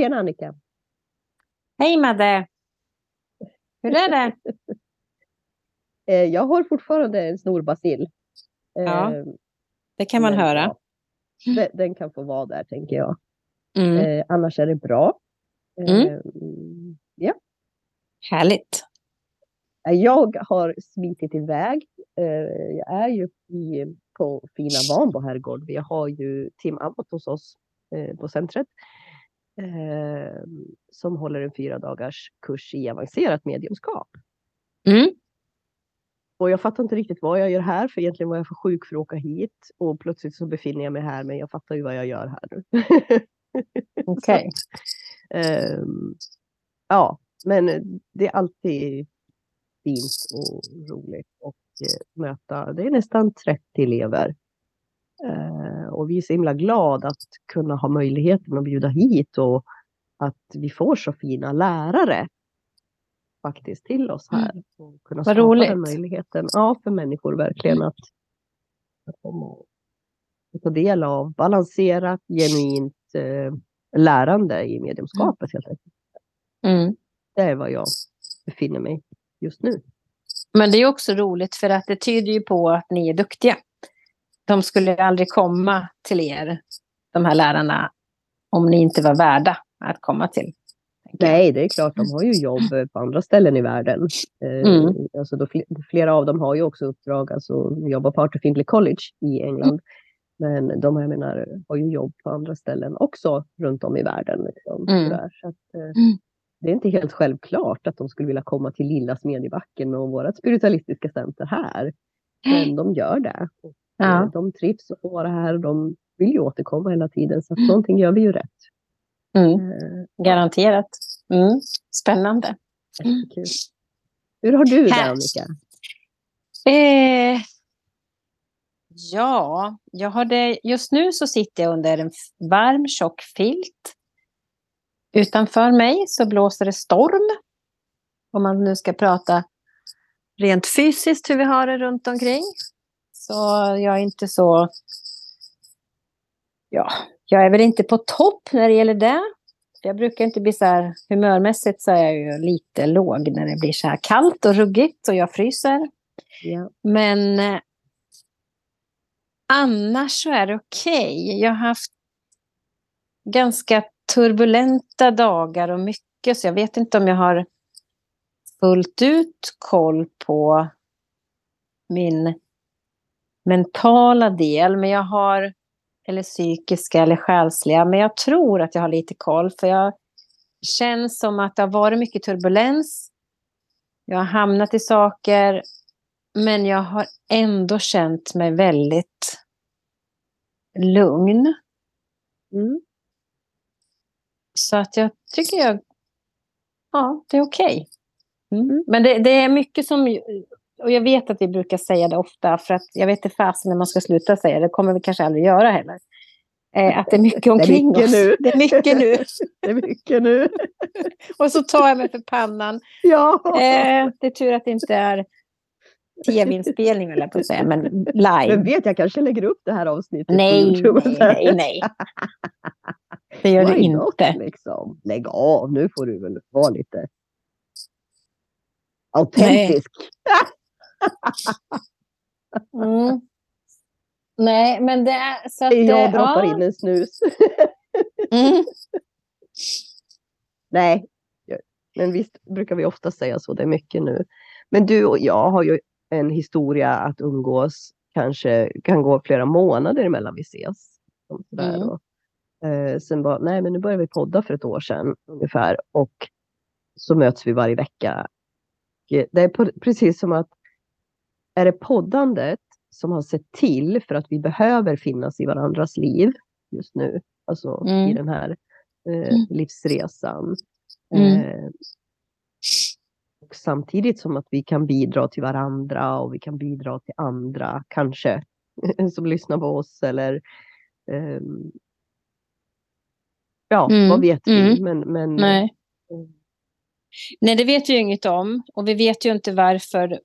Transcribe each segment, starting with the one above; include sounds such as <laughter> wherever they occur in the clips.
Tjena Annika! Hej Madde! Hur är det? <laughs> Eh, jag har fortfarande en snorbacill. Ja, Eh, det kan man men, höra. ja, den, kan få vara där tänker jag. Mm. Eh, annars är det bra. Mm. Ja. Härligt. Jag har smitit iväg. Jag är ju på fina Vanbo herrgård. Vi har ju Tim Abbott hos oss på centret. Eh, Som håller en fyra dagars kurs i avancerat mediumskap. Mm. Och jag fattar inte riktigt vad jag gör här, för egentligen var jag för sjuk för att åka hit. Och plötsligt så befinner jag mig här, men jag fattar ju vad jag gör här nu. <laughs> Okej. Ehm, ja, men det är alltid fint och roligt att eh, möta. Det är nästan 30 elever. Eh, och vi är så himla glada att kunna ha möjligheten att bjuda hit och att vi får så fina lärare faktiskt till oss här. Och kunna Vad skapa roligt. den möjligheten. Ja, för människor verkligen att, att komma och ta del av balanserat, genuint eh, lärande i mediumskapet helt enkelt. Mm. Det är vad jag befinner mig just nu. Men det är också roligt för att det tyder ju på att ni är duktiga. De skulle aldrig komma till er, de här lärarna, om ni inte var värda att komma till. Nej, det är klart, de har ju jobb på andra ställen i världen. Eh, Mm. alltså då, fl- flera av dem har ju också uppdrag, alltså jobbar på Arthur Findlay College i England. Men de jag menar, har ju jobb på andra ställen också runt om i världen. Liksom, Mm. Så att, eh, Mm. Det är inte helt självklart att de skulle vilja komma till lilla Smedjebacken och vårt spiritualistiska center här. Men <gasps> de gör det. Och, Ja. eh, De trivs att vara här och de vill ju återkomma hela tiden. Så att någonting gör vi ju rätt. Mm. Eh, Garanterat. Mm. Spännande. Jättekul. Hur har du det. Annika? Eh, ja, jag har det, just nu så sitter jag under en varm tjock filt. Utanför mig så blåser det storm. Om man nu ska prata rent fysiskt hur vi har det runt omkring. Så jag är inte så... Ja, jag är väl inte på topp när det gäller det. Jag brukar inte bli så här humörmässigt så är jag ju lite låg när det blir så här kallt och ruggigt och jag fryser. Ja. Men eh, annars så är det okej. Jag har haft ganska turbulenta dagar och mycket, så jag vet inte om jag har fullt ut koll på min mentala del, men jag har, eller psykiska eller själsliga, men jag tror att jag har lite koll, för jag känns som att det har varit mycket turbulens. Jag har hamnat i saker men jag har ändå känt mig väldigt lugn. Mm. Så att jag tycker jag... Ja, det är okej. Mm. Mm. Men det, det är mycket som... Och jag vet att vi brukar säga det ofta, för att jag vet inte fasen när man ska sluta säga det. Det kommer vi kanske aldrig göra heller. Eh, att det är mycket <laughs> omkring mycket oss. nu. <laughs> Det är mycket nu. <laughs> Det är mycket nu. Och så tar jag mig för pannan. Ja. Eh, det är tur att det inte är tv-inspelning, eller på att säga, men Men live. vet jag kanske lägger upp det här avsnittet på Nej, YouTube nej, nej, nej. Det gör du Why not, inte. Liksom. Lägg av, nu får du väl vara lite autentisk. <laughs> Mm. Nej, men det är så att... Jag droppar ja. in en snus. <laughs> Mm. Nej, men visst brukar vi ofta säga så. Det är mycket nu. Men du och jag har ju en historia att umgås. Kanske kan gå flera månader emellan vi ses. Mm. Och, eh, sen bara, nej men nu började vi podda för ett år sedan ungefär. Och så möts vi varje vecka. Det är på, precis som att är det poddandet som har sett till för att vi behöver finnas i varandras liv just nu. Alltså i Mm. den här eh, Mm. livsresan. Mm. Eh, och samtidigt som att vi kan bidra till varandra och vi kan bidra till andra kanske <laughs> som lyssnar på oss eller ehm, ja, Mm, vad vet vi? mm. Men, men Nej. Mm. Nej, det vet vi ju inget om. Och vi vet ju inte varför.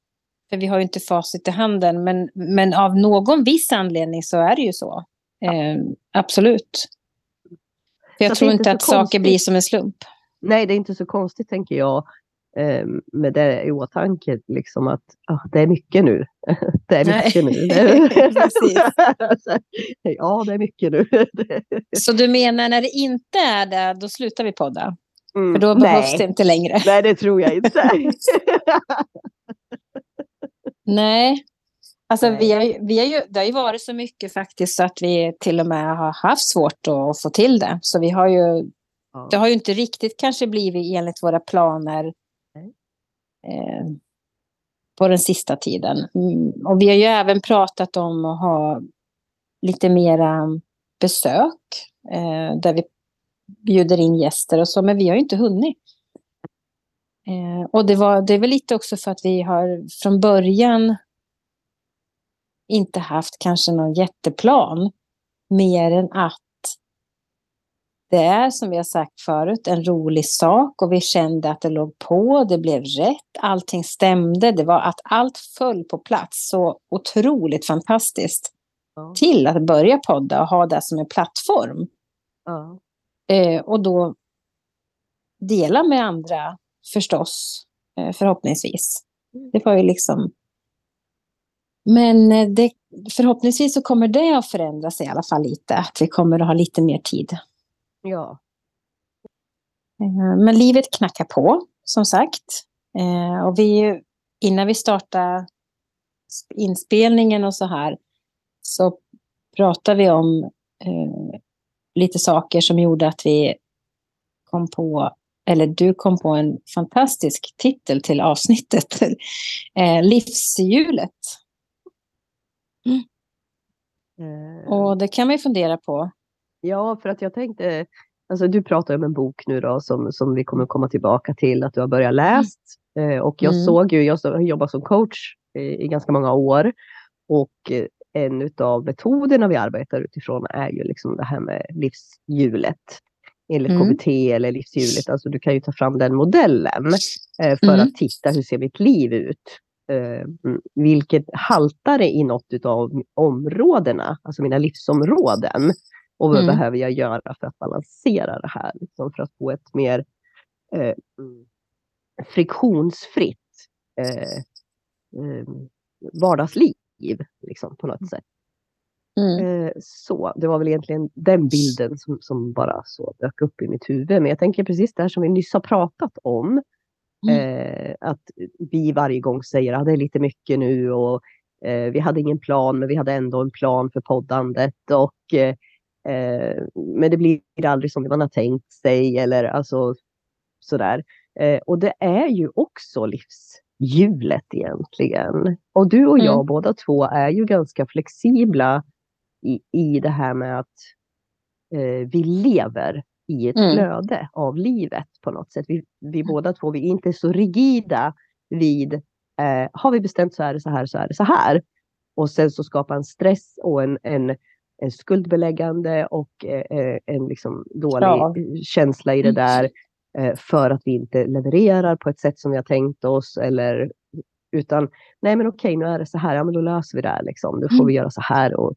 För vi har ju inte facit i handen. Men, men av någon viss anledning så är det ju så. Eh, absolut. För jag tror inte, att saker blir som en slump. Nej, det är inte så konstigt tänker jag eh, med det i åtanke, liksom att ah, det är mycket nu. det är mycket Nej. nu. ja, det är mycket nu. så du menar när det inte är det, då slutar vi podda? Mm, För då behövs nej. det inte längre? Nej, det tror jag inte. <laughs> <laughs> nej, Alltså, vi har, vi har ju, det har ju varit så mycket faktiskt så att vi till och med har haft svårt att få till det. Så vi har ju, ja. det har ju inte riktigt kanske blivit enligt våra planer eh, på den sista tiden. Mm, och vi har ju även pratat om att ha lite mera besök eh, där vi bjuder in gäster och så, men vi har ju inte hunnit. Eh, och det, var, det är väl lite också för att vi har från början inte haft kanske någon jätteplan. Mer än att det är som vi har sagt förut en rolig sak och vi kände att det låg på, det blev rätt, allting stämde. Det var att allt föll på plats så otroligt fantastiskt. Ja. Till att börja podda och ha det som en plattform. Ja. Eh, och då dela med andra förstås, eh, förhoppningsvis. Mm. Det var ju liksom men eh, det, förhoppningsvis så kommer det att förändras i alla fall lite. Att vi kommer att ha lite mer tid. Ja. Eh, men livet knackar på, som sagt. Och vi, innan vi startar inspelningen och så här så pratar vi om eh, lite saker som gjorde att vi kom på, eller du kom på en fantastisk titel till avsnittet. <laughs> eh, livshjulet. Mm. Och det kan man ju fundera på. Ja, för att jag tänkte, alltså du pratar om en bok nu då som, som vi kommer komma tillbaka till, att du har börjat läst. Mm. och jag mm. såg ju, jag har jobbat som coach i, i ganska många år. Och eh, en av metoderna vi arbetar utifrån är ju liksom det här med livshjulet. Enligt mm. KBT eller livshjulet, alltså du kan ju ta fram den modellen eh, för mm. att titta hur ser mitt liv ut eh, vilket haltar i något av områdena, alltså mina livsområden. Och vad mm. behöver jag göra för att balansera det här, liksom för att få ett mer eh, friktionsfritt eh, eh, vardagsliv liksom, på något mm. sätt. Mm. Eh, så det var väl egentligen den bilden som, som bara så dök upp i mitt huvud. Men jag tänker precis det här som vi nyss har pratat om. Mm. Eh, att vi varje gång säger att ah, det är lite mycket nu och eh, vi hade ingen plan men vi hade ändå en plan för poddandet. Och, eh, eh men det blir aldrig som man har tänkt sig eller alltså sådär. Eh, och det är ju också livshjulet egentligen. Och du och jag mm. båda två är ju ganska flexibla i, i det här med att eh, vi lever i ett mm. flöde av livet på något sätt. Vi, vi mm. båda två, vi är inte så rigida vid, eh, har vi bestämt så är det så här, så är det så här. Och sen så skapa en stress och en, en, en skuldbeläggande och eh, eh en liksom dålig ja. känsla i det mm. där. Eh, för att vi inte levererar på ett sätt som vi har tänkt oss. Eller, utan, nej men okej, nu är det så här, ja men då löser vi det här. Liksom. Då får mm. vi göra så här och,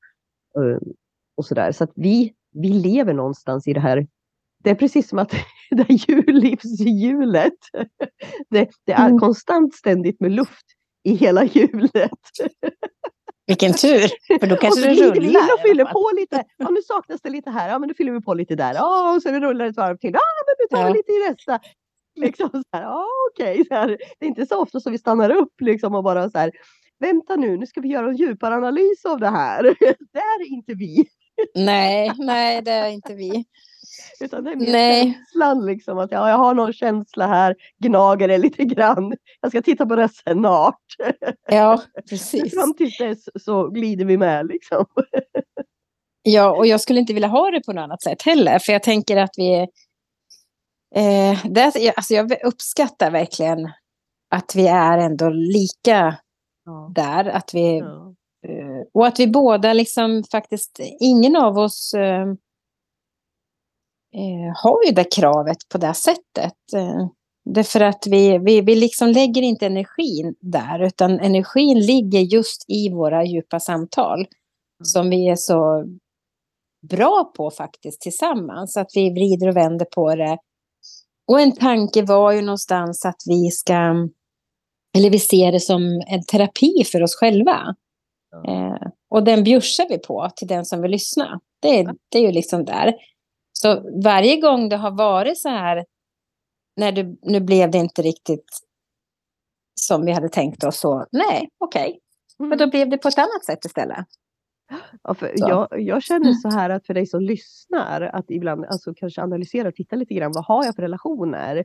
och, och så där. Så att vi, vi lever någonstans i det här det är precis som att <laughs> det här jullivshjulet, <laughs> det, det är mm. konstant ständigt med luft i hela hjulet. Vilken tur, för då <laughs> kanske det rullar. Vi och fyller på lite. Ja, nu saknas det lite här. Ja, men då fyller vi på lite där. Ja, och sen rullar det ett varv till. Ja, men nu tar vi ja. lite i nästa. Liksom så här, ja, okej. Okay. Det är inte så ofta som vi stannar upp liksom och bara så här. Vänta nu, nu ska vi göra en djupare analys av det här. <laughs> Det är inte vi. Nej, <laughs> nej, det är inte vi. Utan det är mer Nej. känslan liksom att ja, jag har någon känsla här, gnager det lite grann. Jag ska titta på det snart. <laughs> Ja, precis. Fram till dess så glider vi med liksom. Ja, och jag skulle inte vilja ha det på något annat sätt heller. För jag tänker att vi... Eh, det, alltså jag uppskattar verkligen att vi är ändå lika ja. där. Att vi, ja. eh, och att vi båda liksom faktiskt, ingen av oss eh, eh, har ju det kravet på det sättet. Eh, därför att vi, vi, vi liksom lägger inte energin där, utan energin ligger just i våra djupa samtal. Mm. Som vi är så bra på faktiskt tillsammans. Att vi vrider och vänder på det. Och en tanke var ju någonstans att vi ska, eller vi ser det som en terapi för oss själva. Ja. Eh, och den bjussar vi på till den som vill lyssna. Det är, det är ju liksom där. Så varje gång det har varit så här, när du, nu blev det inte riktigt som vi hade tänkt oss, så nej, okej. Okay. Mm. Men då blev det på ett annat sätt istället. Ja, jag, jag, känner så här att för dig som lyssnar, att ibland alltså, kanske analysera och titta lite grann, vad har jag för relationer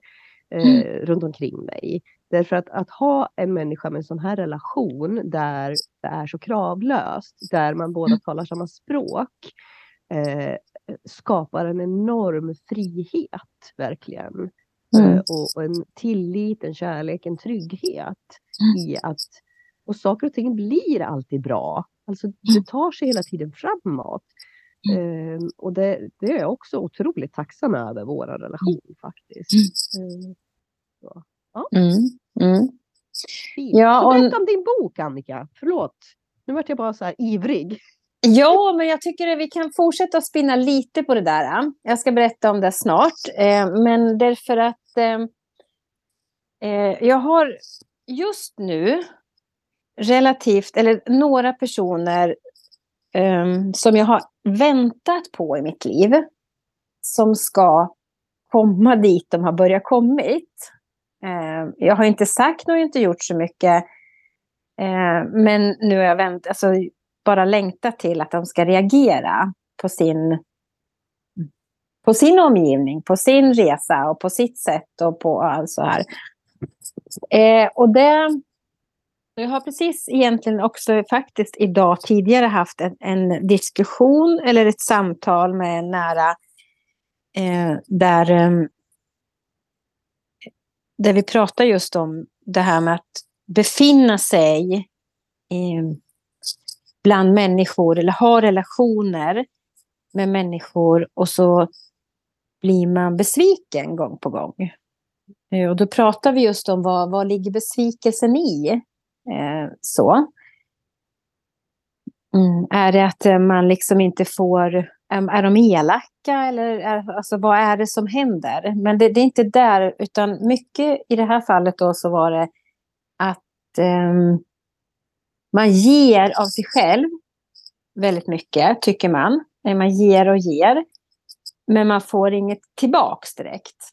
eh, mm. runt omkring mig? Därför att, att ha en människa med en sån här relation där det är så kravlöst, där man båda mm. talar samma språk, eh, skapar en enorm frihet verkligen. Mm. Eh, och, och, en tillit, en kärlek, en trygghet mm. i att och saker och ting blir alltid bra. Alltså det tar sig hela tiden framåt. Mm. Eh, och det, det, är jag också otroligt tacksam över, vår relation faktiskt. Eh, så, ja. Mm. Mm. Ja, och... Berätta om din bok Annika, förlåt. Nu vart jag bara så här ivrig. Ja, men jag tycker att vi kan fortsätta spinna lite på det där. Jag ska berätta om det snart. Eh, men därför att eh, jag har just nu relativt, eller några personer um, som jag har väntat på i mitt liv. Som ska komma dit de har börjat kommit. Eh, jag har inte sagt och inte gjort så mycket. Eh, men nu har jag vänt, alltså, bara längtat till att de ska reagera på sin, på sin omgivning, på sin resa och på sitt sätt och på allt så här. Eh, och det, jag har precis egentligen också faktiskt idag tidigare haft en, en diskussion eller ett samtal med en nära eh, där, eh, där vi pratar just om det här med att befinna sig eh, bland människor eller ha relationer med människor och så blir man besviken gång på gång. Eh, och då pratar vi just om vad, vad ligger besvikelsen i? Eh, så. Mm. Är det att eh, man liksom inte får... Är, är de elaka eller är, alltså, vad är det som händer? Men det, det, är inte där, utan mycket i det här fallet då så var det att eh, man ger av sig själv väldigt mycket, tycker man. Man ger och ger. Men man får inget tillbaks direkt.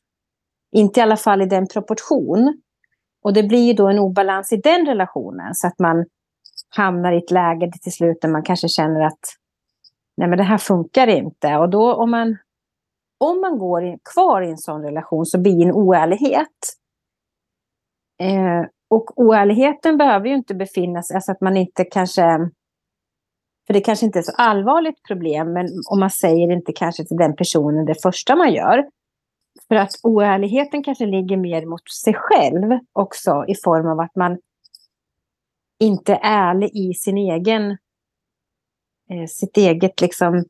Inte i alla fall i den proportion och det blir då en obalans i den relationen så att man hamnar i ett läge till slut där man kanske känner att nej men det här funkar inte. Och då om man, om man går in, kvar i en sån relation så blir det en oärlighet. Eh, och oärligheten behöver ju inte befinna sig, alltså att man inte kanske, för det kanske inte är så allvarligt problem, men om man säger inte kanske till den personen det första man gör, för att oärligheten kanske ligger mer mot sig själv också i form av att man inte är ärlig i sin egen, Eh, sitt eget liksom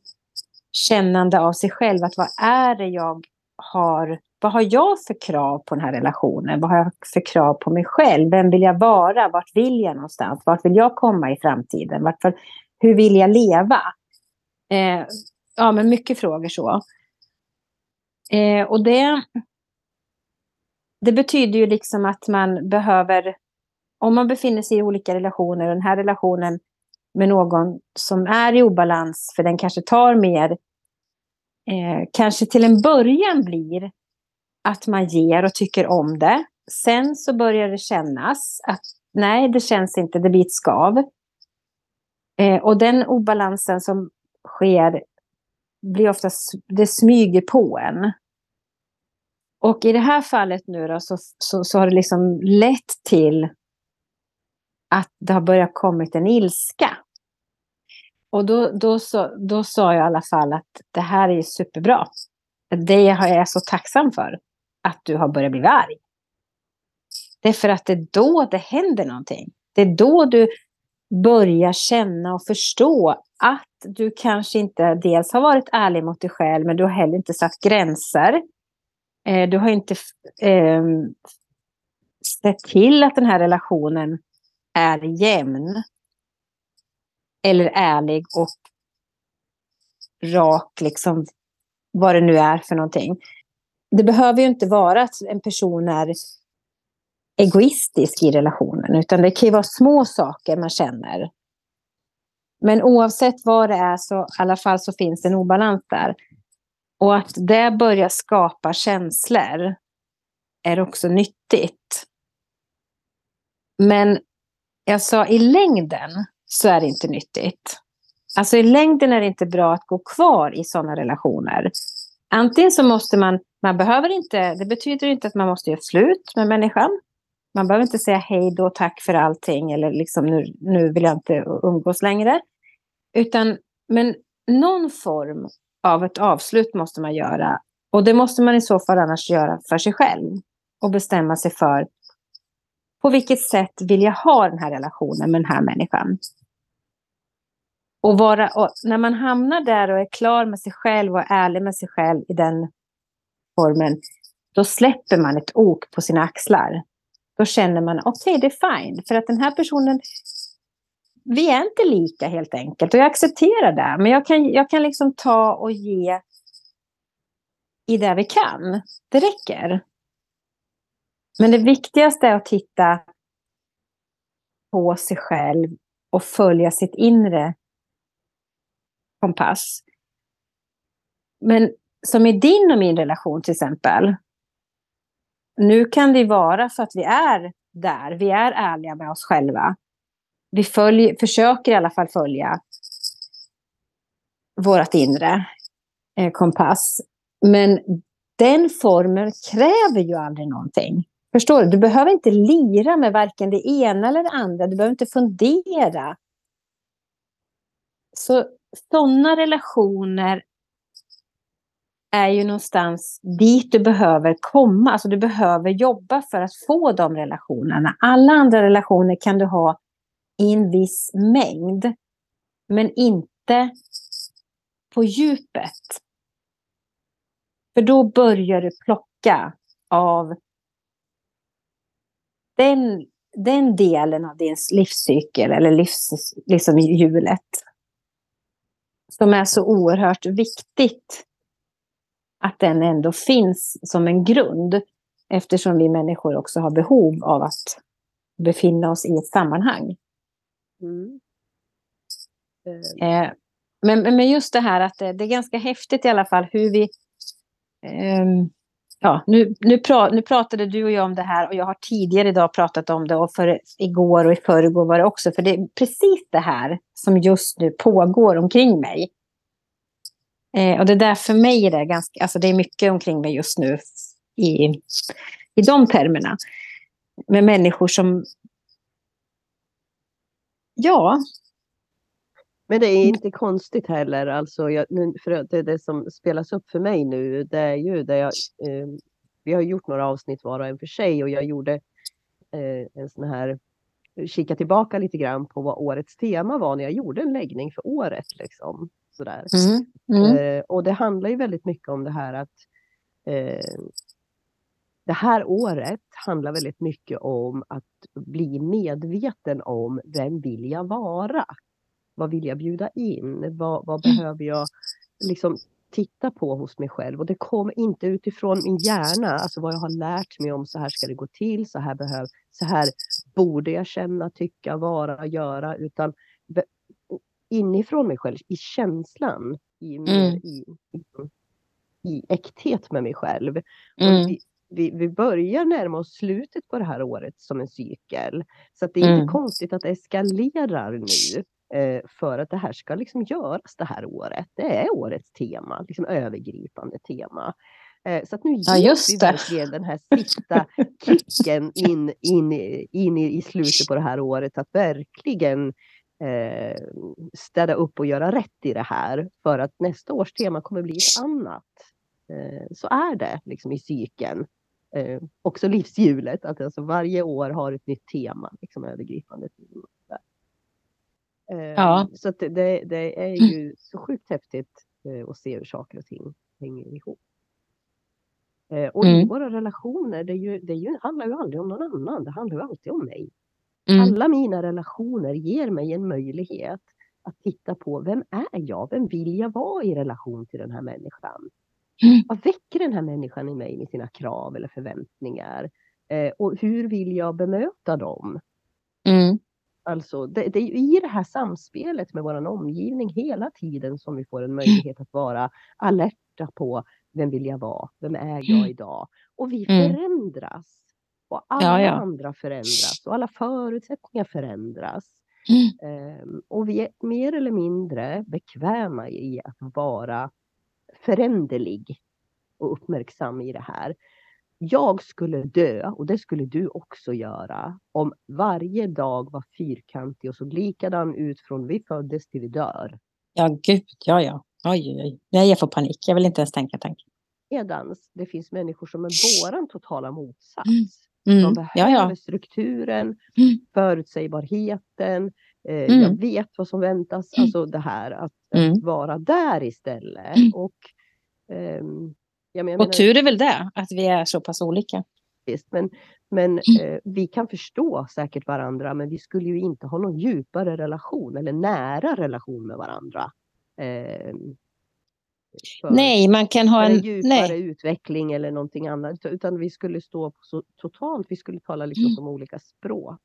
kännande av sig själv. Att vad är det jag har, vad har jag för krav på den här relationen? Vad har jag för krav på mig själv? Vem vill jag vara? Vart vill jag någonstans? Vart vill jag komma i framtiden? Vart, hur vill jag leva? Eh, ja, men mycket frågor så. Eh, och det, det betyder ju liksom att man behöver, om man befinner sig i olika relationer, och den här relationen med någon som är i obalans, för den kanske tar mer, eh, kanske till en början blir att man ger och tycker om det. Sen så börjar det kännas att nej, det känns inte, det blir ett skav. Eh, och den obalansen som sker blir oftast, det smyger på en. Och i det här fallet nu då, så, så, så, har det liksom lett till att det har börjat kommit en ilska. Och då, då, så, då sa jag i alla fall att det här är superbra. Det jag är så tacksam för, att du har börjat bli arg. Det är för att det är då det händer någonting. Det är då du börjar känna och förstå att du kanske inte dels har varit ärlig mot dig själv, men du har heller inte satt gränser. Eh, du har inte eh, sett till att den här relationen är jämn. Eller ärlig och rak, liksom, vad det nu är för någonting. Det behöver ju inte vara att en person är egoistisk i relationen, utan det kan ju vara små saker man känner. Men oavsett vad det är så i alla fall så finns det en obalans där. Och att det börjar skapa känslor är också nyttigt. Men jag sa i längden så är det inte nyttigt. Alltså i längden är det inte bra att gå kvar i sådana relationer. Antingen så måste man, man behöver inte, det betyder inte att man måste göra slut med människan. Man behöver inte säga hej då, tack för allting eller liksom nu, nu vill jag inte umgås längre. Utan, men någon form av ett avslut måste man göra. Och det måste man i så fall annars göra för sig själv. Och bestämma sig för på vilket sätt vill jag ha den här relationen med den här människan. Och, vara, och när man hamnar där och är klar med sig själv och ärlig med sig själv i den formen, då släpper man ett ok på sina axlar. Då känner man, okej, okay, det är fine. För att den här personen, vi är inte lika helt enkelt. Och jag accepterar det. Men jag kan, jag kan liksom ta och ge i det vi kan. Det räcker. Men det viktigaste är att titta på sig själv och följa sitt inre kompass. Men som i din och min relation till exempel. Nu kan det vara för att vi är där, vi är ärliga med oss själva. Vi följ, försöker i alla fall följa vårt inre eh, kompass. Men den formen kräver ju aldrig någonting. Förstår du? Du behöver inte lira med varken det ena eller det andra. Du behöver inte fundera. Så sådana relationer är ju någonstans dit du behöver komma. Alltså du behöver jobba för att få de relationerna. Alla andra relationer kan du ha i en viss mängd. Men inte på djupet. För då börjar du plocka av den, den delen av din livscykel eller livs, liksom hjulet som är så oerhört viktigt att den ändå finns som en grund eftersom vi människor också har behov av att befinna oss i ett sammanhang. Mm. Eh, men, men just det här att det, det, är ganska häftigt i alla fall hur vi eh, ja, nu, nu, pra, nu pratade du och jag om det här och jag har tidigare idag pratat om det och för igår och i förrgår var det också. För det är precis det här som just nu pågår omkring mig. Eh, och det där för mig är det ganska, alltså det är mycket omkring mig just nu i, i de termerna. Med människor som, ja. Men det är inte konstigt heller, alltså jag, för det, det som spelas upp för mig nu, det är ju det jag, eh, vi har gjort några avsnitt var och en för sig och jag gjorde eh, en sån här kika tillbaka lite grann på vad årets tema var när jag gjorde en läggning för året. Liksom. Sådär. Mm. Mm. Eh, och det handlar ju väldigt mycket om det här att eh, det här året handlar väldigt mycket om att bli medveten om vem vill jag vara? Vad vill jag bjuda in? Vad, vad mm. behöver jag liksom titta på hos mig själv? Och det kommer inte utifrån min hjärna, alltså vad jag har lärt mig om så här ska det gå till, så här, behöv, så här borde jag känna, tycka, vara, göra, utan inifrån mig själv, i känslan, i, mm. i, i äkthet med mig själv. Mm. Vi, vi, börjar närma oss slutet på det här året som en cykel. Så det är mm. inte konstigt att det eskalerar nu. Eh, för att det här ska liksom göras det här året. Det är årets tema, liksom övergripande tema. Eh, så att nu ger ja, vi verkligen den här sista kicken in, in, in i, i slutet på det här året. Att verkligen eh, städa upp och göra rätt i det här. För att nästa års tema kommer bli ett annat. Eh, så är det liksom i cykeln. Eh, också livshjulet, att alltså varje år har ett nytt tema, liksom övergripande tema. Ja. Så det, det, är ju <clears throat> så sjukt häftigt eh, att se hur saker och ting hänger ihop. Eh, och mm. i våra relationer, det, är ju, det ju, handlar ju aldrig om någon annan, det handlar ju alltid om mig. Mm. Alla mina relationer ger mig en möjlighet att titta på vem är jag? Vem vill jag vara i relation till den här människan? Mm. Vad väcker den här människan i mig med sina krav eller förväntningar? Eh, och hur vill jag bemöta dem? Mm. Alltså, det, det är ju i det här samspelet med vår omgivning hela tiden som vi får en möjlighet att vara alerta på vem vill jag vara? Vem är jag Mm. idag? Och vi Mm. förändras. Och alla Ja, ja. andra förändras och alla förutsättningar förändras. Mm. Ehm, och vi är mer eller mindre bekväma i att vara föränderlig och uppmärksam i det här. Jag skulle dö, och det skulle du också göra, om varje dag var fyrkantig och såg likadan ut från vi föddes till vi dör. Ja, gud, ja, ja. Oj, oj, oj. Nej, jag får panik. Jag vill inte ens tänka tanken. Medans det finns människor som är våran totala motsats. Mm. De Ja, behöver ja. strukturen, Mm. förutsägbarheten. Eh, Mm. Jag vet vad som väntas. Mm. Alltså det här att, Mm. att vara där istället. Mm. Och, ehm, ja, men Och menar, tur är väl det, att vi är så pass olika. visst, men, men Mm. eh, vi kan förstå säkert varandra men vi skulle ju inte ha någon djupare relation eller nära relation med varandra. För- Nej, man kan ha en... en djupare Nej. utveckling eller någonting annat. Utan vi skulle stå på så totalt, vi skulle tala liksom Mm. som olika språk.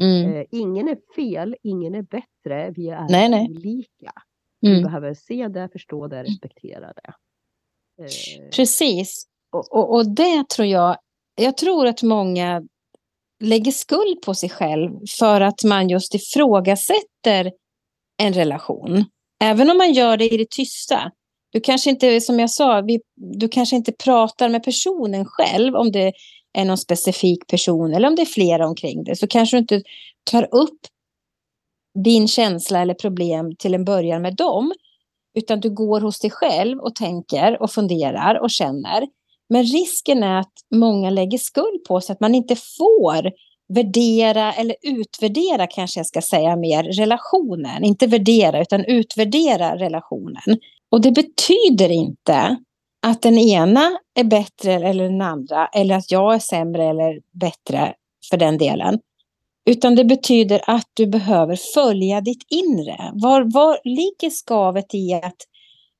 Mm. Eh, ingen är fel, ingen är bättre, vi är Nej, nej. olika. Vi Mm. behöver se det, förstå det, respektera det. Eh, Precis. Och, och, och det tror jag... Jag tror att många lägger skuld på sig själv för att man just ifrågasätter en relation. Även om man gör det i det tysta. Du kanske inte, som jag sa, vi, du kanske inte pratar med personen själv om det är någon specifik person eller om det är flera omkring dig. Så kanske du inte tar upp din känsla eller problem till en början med dem. Utan du går hos dig själv och tänker och funderar och känner. Men risken är att många lägger skuld på sig att man inte får värdera eller utvärdera kanske jag ska säga mer relationen. Inte värdera utan utvärdera relationen. Och det betyder inte att den ena är bättre eller den andra eller att jag är sämre eller bättre för den delen. Utan det betyder att du behöver följa ditt inre. Var, var ligger skavet i att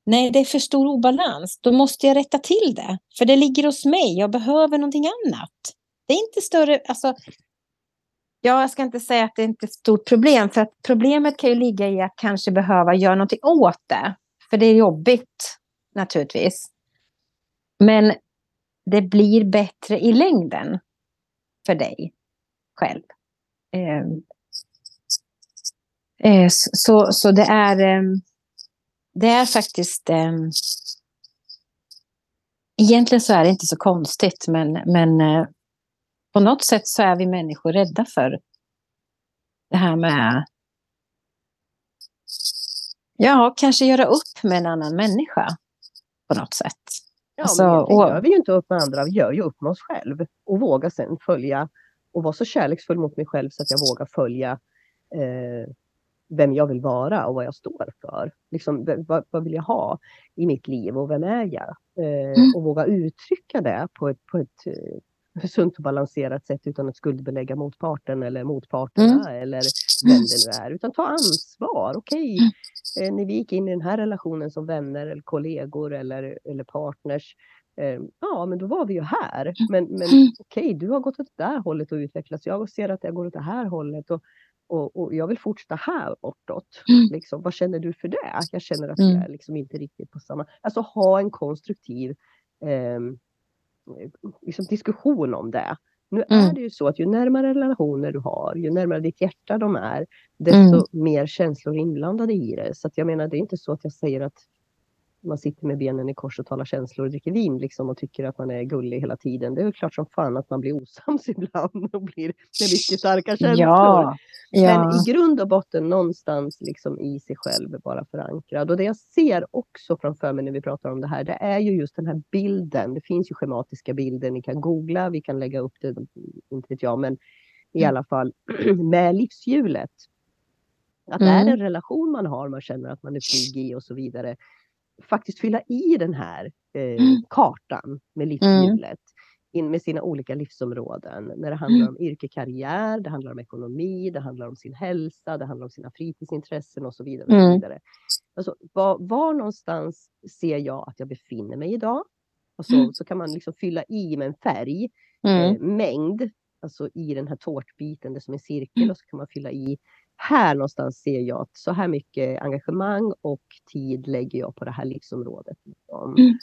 nej, det är för stor obalans. Då måste jag rätta till det. För det ligger hos mig. Jag behöver någonting annat. Det är inte större, alltså. Ja, jag ska inte säga att det är inte är ett stort problem. För att problemet kan ju ligga i att kanske behöva göra någonting åt det. För det är jobbigt, naturligtvis. Men det blir bättre i längden för dig själv. Eh, eh, så, så det är eh, det är faktiskt eh, egentligen så är det inte så konstigt men, men eh, på något sätt så är vi människor rädda för det här med ja, kanske göra upp med en annan människa på något sätt. Ja, Alltså, men och- gör vi ju inte upp med andra, vi gör ju upp med oss själv. Och våga sen följa och vara så kärleksfull mot mig själv så att jag vågar följa eh, vem jag vill vara och vad jag står för. Liksom, vad, vad vill jag ha i mitt liv och vem är jag? Eh, Mm. Och våga uttrycka det på ett, på ett eh, sunt och balanserat sätt utan att skuldbelägga motparten eller motparterna eller vem det nu är. Utan ta ansvar. Okej, eh, när vi gick in i den här relationen som vänner eller kollegor eller, eller partners. Eh, ja, men då var vi ju här. Men, men Mm. okej, du har gått åt det där hållet och utvecklats. Jag ser att jag går åt det här hållet. Och, och, och jag vill fortsätta här bortåt. Mm. Liksom, vad känner du för det? Jag känner att Mm. vi är liksom inte riktigt på samma... Alltså ha en konstruktiv ehm, liksom diskussion om det. Nu är Mm. det ju så att ju närmare relationer du har, ju närmare ditt hjärta de är, desto Mm. mer känslor inblandade i det. Så jag menar, det är inte så att jag säger att man sitter med benen i kors och talar känslor och dricker vin liksom och tycker att man är gullig hela tiden. Det är klart som fan att man blir osams <laughs> ibland och blir med mycket starka känslor. Ja, Men ja. i grund och botten någonstans liksom i sig själv bara förankrad. Och det jag ser också framför mig när vi pratar om det här, det är ju just den här bilden. Det finns ju schematiska bilder, ni kan googla, vi kan lägga upp det, inte vet jag, men i Mm. alla fall <clears throat> med livshjulet. Att Mm. är det en relation man har, man känner att man är trygg i och så vidare, faktiskt fylla i den här eh, Mm. kartan med livshjulet. in med sina olika livsområden. När det handlar om yrkekarriär, det handlar om ekonomi, det handlar om sin hälsa, det handlar om sina fritidsintressen och så vidare. Och så, Mm. vidare. Alltså, var, var någonstans ser jag att jag befinner mig idag? Och så, Mm. så kan man liksom fylla i med en färg, Mm. eh, mängd, alltså i den här tårtbiten, det är som en cirkel och så kan man fylla i. Här någonstans ser jag att så här mycket engagemang och tid lägger jag på det här livsområdet. Liksom. Mm.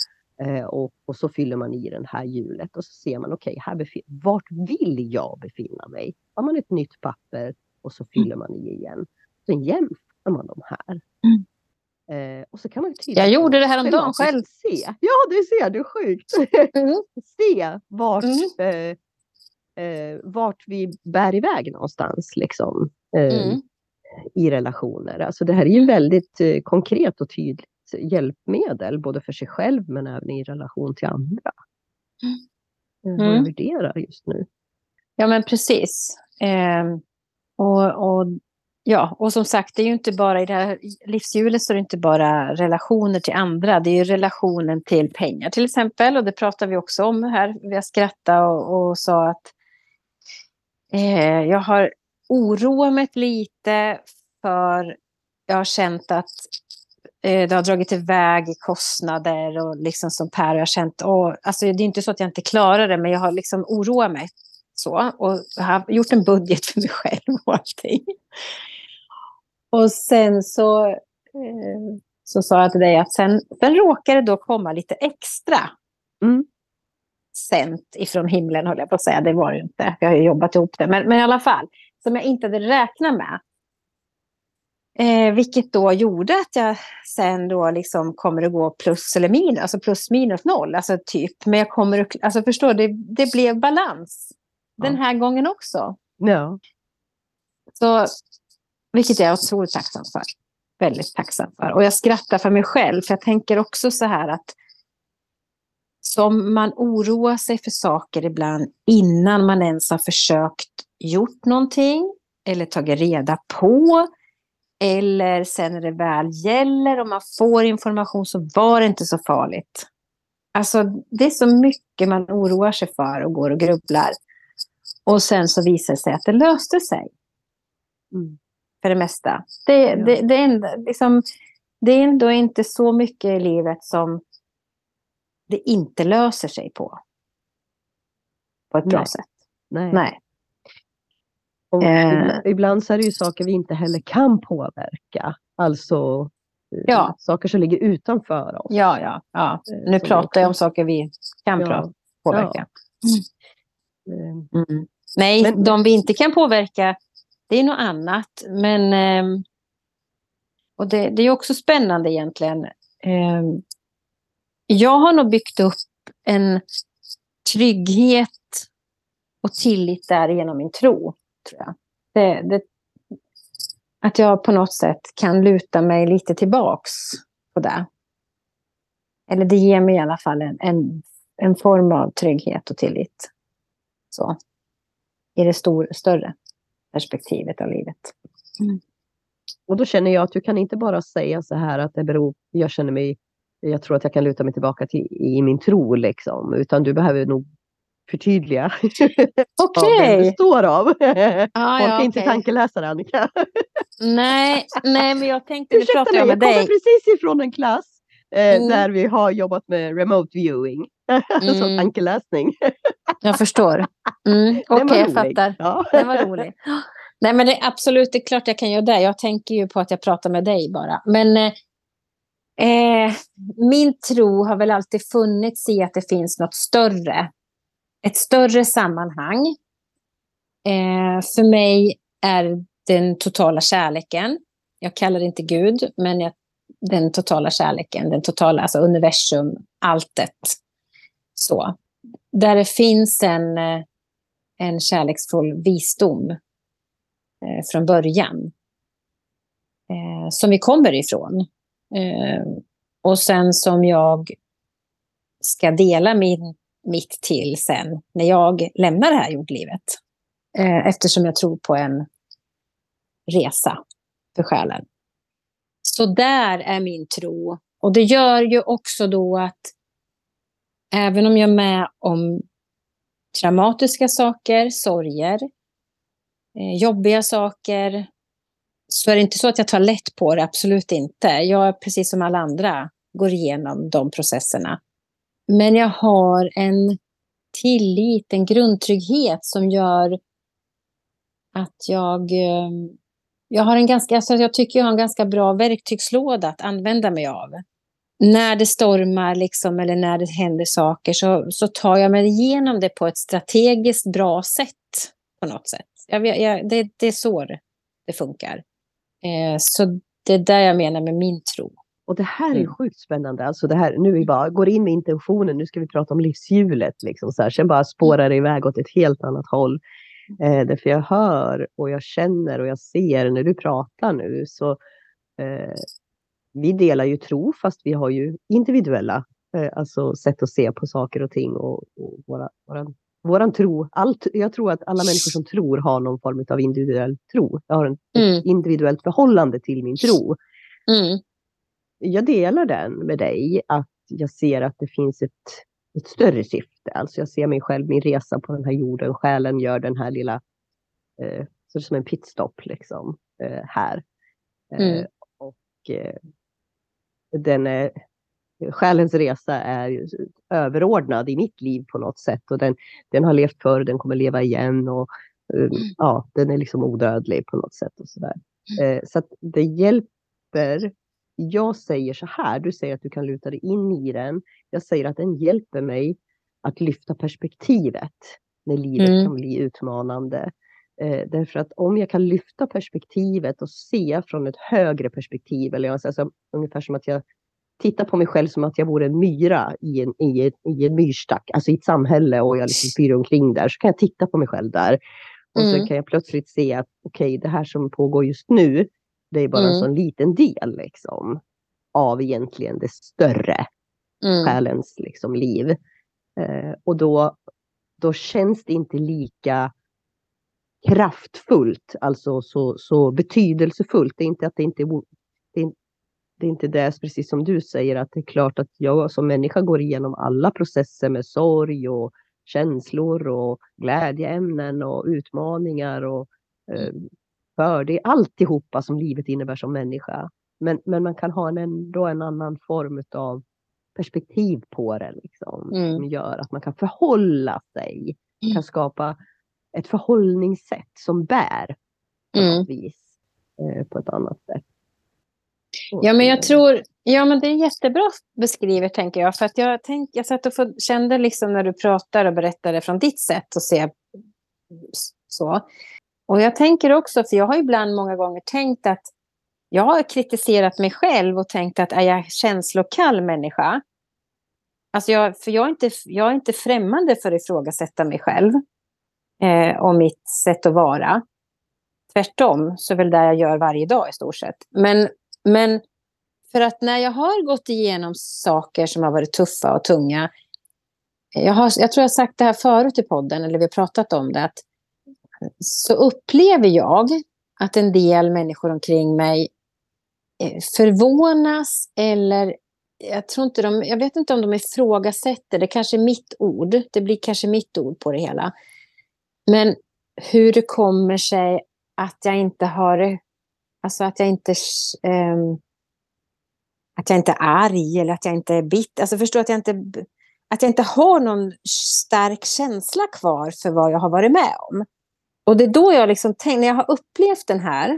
Eh, och, och så fyller man i det här hjulet och så ser man okej, här befin- vart vill jag befinna mig? Har man ett nytt papper och så fyller man i igen. Sen jämför man de här. Mm. Eh, och så kan man Jag gjorde det häromdagen själv. Se. Ja, du ser, det är sjukt. Mm. <laughs> se vart, Mm. eh, eh, vart vi bär iväg någonstans liksom, eh, Mm. i relationer. Alltså det här är ju väldigt eh, konkret och tydligt hjälpmedel både för sig själv men även i relation till andra. Eh, Vad jag Mm. värderar just nu. Ja, men precis. Ehm, och, och, ja, och som sagt, det är ju inte bara i det här livshjulet så är det inte bara relationer till andra. Det är ju relationen till pengar till exempel. Och det pratar vi också om här. Vi har skrattat och, och sa att eh, jag har oroat mig lite för jag har känt att eh, det har dragit iväg i kostnader och liksom sånt här. Och jag har känt, åh, alltså det är inte så att jag inte klarar det, men jag har liksom oroat mig så. Och jag har gjort en budget för mig själv och allting. Och sen så, eh, så sa jag till dig att sen, sen råkar det då komma lite extra. Mm. Sänt ifrån himlen, höll jag på att säga. Det var det ju inte. Jag har ju jobbat ihop det. Men, men i alla fall, som jag inte hade räknat med. Eh, vilket då gjorde att jag sen då liksom kommer att gå plus eller minus, alltså plus minus noll, alltså typ. Men jag kommer att, alltså förstår du, det, det blev balans den här gången också. Ja. Så, vilket jag är otroligt tacksam för. Väldigt tacksam för. Och jag skrattar för mig själv, för jag tänker också så här att som man oroar sig för saker ibland innan man ens har försökt gjort någonting eller tagit reda på eller sen när det väl gäller och man får information så var det inte så farligt. Alltså det är så mycket man oroar sig för och går och grubblar. Och sen så visar det sig att det löste sig Mm. för det mesta. Det, Ja. det, det, är ändå, liksom, det är ändå inte så mycket i livet som det inte löser sig på. På ett bra Nej. sätt. Nej. Nej. Eh. ibland, så är det ju saker vi inte heller kan påverka. Alltså eh, Ja. saker som ligger utanför oss. Ja, ja, ja. Eh, Nu som pratar jag om saker vi kan Ja. påverka. Eh, Mm. Nej, Men- de vi inte kan påverka, det är något annat. Men, ehm, och det, det är också spännande egentligen. Jag har nog byggt upp en trygghet och tillit där genom min tro. Tror jag. Det, det, att jag på något sätt kan luta mig lite tillbaks på det. Eller det ger mig i alla fall en, en, en form av trygghet och tillit. Så i det stor, större perspektivet av livet. Mm. Och då känner jag att du kan inte bara säga så här att det beror, jag känner mig, jag tror att jag kan luta mig tillbaka till i min tro liksom, utan du behöver nog förtydliga <laughs> vad den består av. Ah, Folk ja, är inte tankeläsare Annika. Nej, nej, men jag tänkte, nu Ursäkta mig, jag jag med kommer dig. precis ifrån en klass eh, Mm. där vi har jobbat med remote viewing. <laughs> alltså Mm. tankeläsning. Jag förstår. Mm, Den Okej, var jag rolig. fattar. Ja. Det var roligt. <gasps> Nej, men det är absolut, det är klart jag kan göra det. Jag tänker ju på att jag pratar med dig bara. Men eh, eh, min tro har väl alltid funnits i att det finns något större. Ett större sammanhang. Eh, för mig är den totala kärleken. Jag kallar det inte Gud, men jag, den totala kärleken, den totala, alltså universum, alltet. Så. Där det finns en, eh, en kärleksfull visdom eh, från början. Eh, som vi kommer ifrån. Eh, och sen som jag ska dela min, mitt till sen när jag lämnar det här jordlivet. Eh, eftersom jag tror på en resa för själen. Så där är min tro. Och det gör ju också då att även om jag är med om traumatiska saker, sorger, eh, jobbiga saker, så är det inte så att jag tar lätt på det, absolut inte. Jag, precis som alla andra, går igenom de processerna. Men jag har en tillit, en grundtrygghet som gör att jag... Eh, jag, har en ganska, alltså jag tycker jag har en ganska bra verktygslåda att använda mig av. När det stormar liksom, eller när det händer saker så, så tar jag mig igenom det på ett strategiskt bra sätt. på något sätt. Jag, jag, det, det är så det funkar. Eh, så det är där jag menar med min tro. Och det här är mm. sjukt spännande. Alltså det här, nu vi bara går in med intentionen, nu ska vi prata om livshjulet. Liksom så här. Sen bara spårar det iväg åt ett helt annat håll. Eh, därför jag hör och jag känner och jag ser när du pratar nu så eh, vi delar ju tro fast vi har ju individuella eh, alltså sätt att se på saker och ting och, och våra, våran, våran tro. Allt, jag tror att alla människor som tror har någon form av individuell tro. Jag har en, mm. ett individuellt förhållande till min tro. Mm. Jag delar den med dig att jag ser att det finns ett ett större syfte. Alltså jag ser mig själv, min resa på den här jorden, själen gör den här lilla, eh, så det är som en pitstop liksom, eh, här. Eh, mm. och eh, den är, själens resa är överordnad i mitt liv på något sätt och den, den har levt förr, den kommer leva igen och eh, ja, den är liksom odödlig på något sätt och sådär. Eh, så att det hjälper jag säger så här, du säger att du kan luta dig in i den. Jag säger att den hjälper mig att lyfta perspektivet när livet mm. kan bli utmanande. Eh, därför att om jag kan lyfta perspektivet och se från ett högre perspektiv, eller jag säger så, ungefär som att jag tittar på mig själv som att jag vore en myra i en, i ett, i en myrstack, alltså i ett samhälle och jag liksom fyr omkring där, så kan jag titta på mig själv där. Och mm. så kan jag plötsligt se att okej, okay, det här som pågår just nu, det är bara mm. en sån liten del liksom, av egentligen det större mm. själens liksom, liv. Eh, och då, då känns det inte lika kraftfullt, alltså så, så betydelsefullt. Det är inte att det inte är, det är inte det, precis som du säger, att det är klart att jag som människa går igenom alla processer med sorg och känslor och glädjeämnen och utmaningar och eh, för. Det är alltihopa som livet innebär som människa. Men, men man kan ha en, ändå en annan form av perspektiv på det liksom, mm. som gör att man kan förhålla sig, mm. kan skapa ett förhållningssätt som bär på mm. vis eh, på ett annat sätt. Ja, men jag tror, ja men det är jättebra beskrivet tänker jag. För att jag, tänk, jag satt och kände liksom när du pratar och berättade från ditt sätt att se så. Och jag tänker också, för jag har ibland många gånger tänkt att jag har kritiserat mig själv och tänkt att är jag känslokall människa? Alltså jag, för jag är, inte, jag är inte främmande för att ifrågasätta mig själv eh, och mitt sätt att vara. Tvärtom, så är väl det jag gör varje dag i stort sett. Men, men för att när jag har gått igenom saker som har varit tuffa och tunga. Jag, har, jag tror jag har sagt det här förut i podden, eller vi har pratat om det. Att så upplever jag att en del människor omkring mig eh, förvånas eller jag, tror inte de, jag vet inte om de ifrågasätter, det kanske är mitt ord, det blir kanske mitt ord på det hela. Men hur det kommer sig att jag inte har, alltså att jag inte, um, att jag inte är arg eller att jag inte är bitter, alltså förstå att jag inte, att jag inte har någon stark känsla kvar för vad jag har varit med om. Och det är då jag liksom tänker, när jag har upplevt den här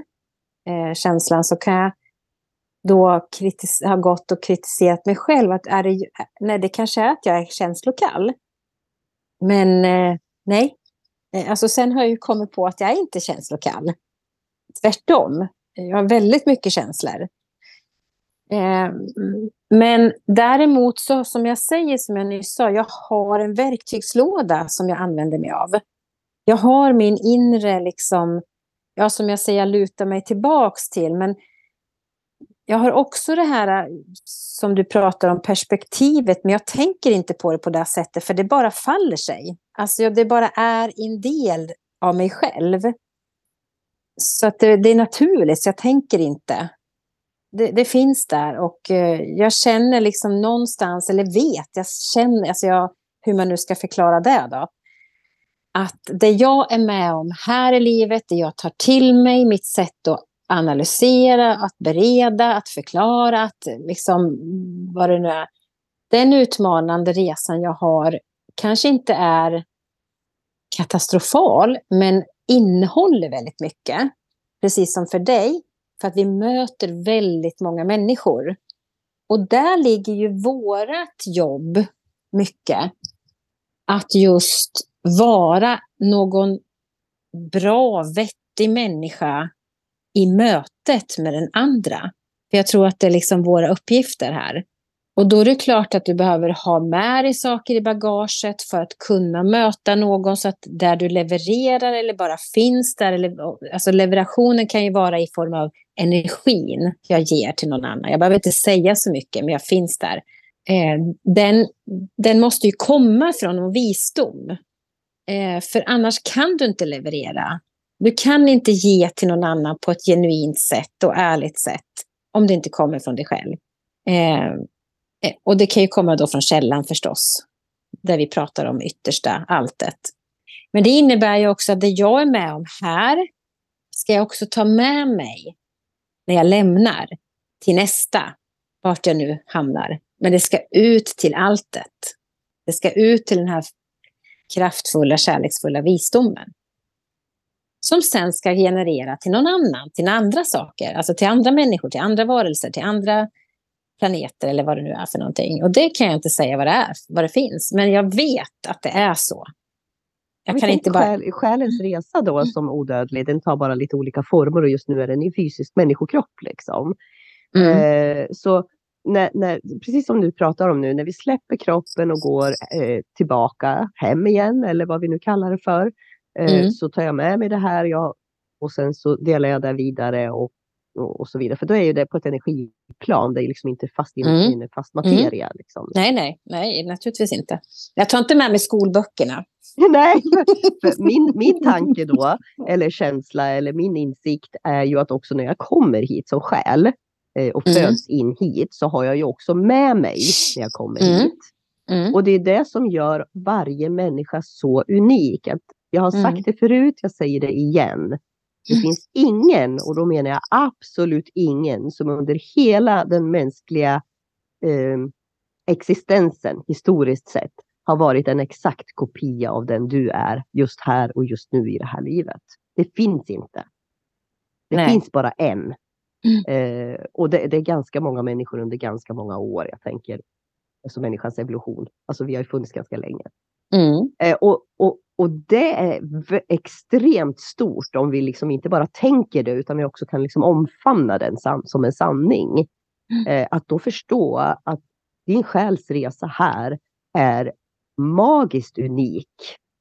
eh, känslan så kan jag då ha gått och kritiserat mig själv. Att är det, eh, nej, det kanske är att jag är känslokall. Men eh, nej. Eh, alltså sen har jag ju kommit på att jag är inte känslokall. Tvärtom. Jag har väldigt mycket känslor. Eh, men däremot så som jag säger, som jag nyss sa, jag har en verktygslåda som jag använder mig av jag har min inre, liksom, ja, som jag säger, jag lutar mig tillbaks till. Men jag har också det här eh, som du pratar om, perspektivet, men jag tänker inte på det på det sättet, för det bara faller sig. Alltså det bara är en del av mig själv. Så att det, det är naturligt, så jag tänker inte. Det, det, finns där och eh, jag känner liksom någonstans, eller vet, jag känner, alltså jag, hur man nu ska förklara det då att det jag är med om här i livet, det jag tar till mig, mitt sätt att analysera, att bereda, att förklara, att liksom vad det nu är. Den utmanande resan jag har kanske inte är katastrofal, men innehåller väldigt mycket. Precis som för dig, för att vi möter väldigt många människor. Och där ligger ju vårt jobb mycket. Att just vara någon bra, vettig människa i mötet med den andra. För jag tror att det är liksom våra uppgifter här. Och då är det klart att du behöver ha med dig saker i bagaget för att kunna möta någon så att där du levererar eller bara finns där. Eller, alltså leverationen kan ju vara i form av energin jag ger till någon annan. Jag behöver inte säga så mycket, men jag finns där. Eh, den, den måste ju komma från någon visdom. Eh, för annars kan du inte leverera. Du kan inte ge till någon annan på ett genuint sätt och ärligt sätt om det inte kommer från dig själv. Eh, Eh, och det kan ju komma då från källan förstås, där vi pratar om yttersta alltet. Men det innebär ju också att det jag är med om här ska jag också ta med mig när jag lämnar till nästa, vart jag nu hamnar. Men det ska ut till alltet. Det ska ut till den här kraftfulla, kärleksfulla visdomen. Som sen ska generera till någon annan, till andra saker, alltså till andra människor, till andra varelser, till andra planeter eller vad det nu är för någonting. Och det kan jag inte säga vad det är, vad det finns, men jag vet att det är så. Jag kan inte bara... Själ, själens resa då mm. som odödlig, den tar bara lite olika former och just nu är den i fysisk människokropp. Liksom. Mm. Eh, så när, när, precis som du pratar om nu, när vi släpper kroppen och går eh, tillbaka hem igen, eller vad vi nu kallar det för, eh, mm. så tar jag med mig det här jag, och sen så delar jag det vidare och, och, och, så vidare. För då är ju det på ett energiplan, det är liksom inte fast, mm. fast mm. materia. Mm. Liksom. Nej, nej, nej, naturligtvis inte. Jag tar inte med mig skolböckerna. <laughs> nej, <laughs> min, min tanke då, eller känsla, eller min insikt är ju att också när jag kommer hit som själ, Eh, och mm. föds in hit så har jag ju också med mig när jag kommer mm. hit. Mm. Och det är det som gör varje människa så unik. Att jag har sagt mm. det förut, jag säger det igen. Det mm. finns ingen, och då menar jag absolut ingen, som under hela den mänskliga eh, existensen historiskt sett har varit en exakt kopia av den du är just här och just nu i det här livet. Det finns inte. Det Nej. finns bara en. Mm. Eh, och det, det, är ganska många människor under ganska många år. Jag tänker alltså människans evolution. Alltså vi har ju funnits ganska länge. Mm. Eh, och, och, och det är extremt stort om vi liksom inte bara tänker det utan vi också kan liksom omfamna den som en sanning. Mm. Eh, att då förstå att din själsresa här är magiskt unik.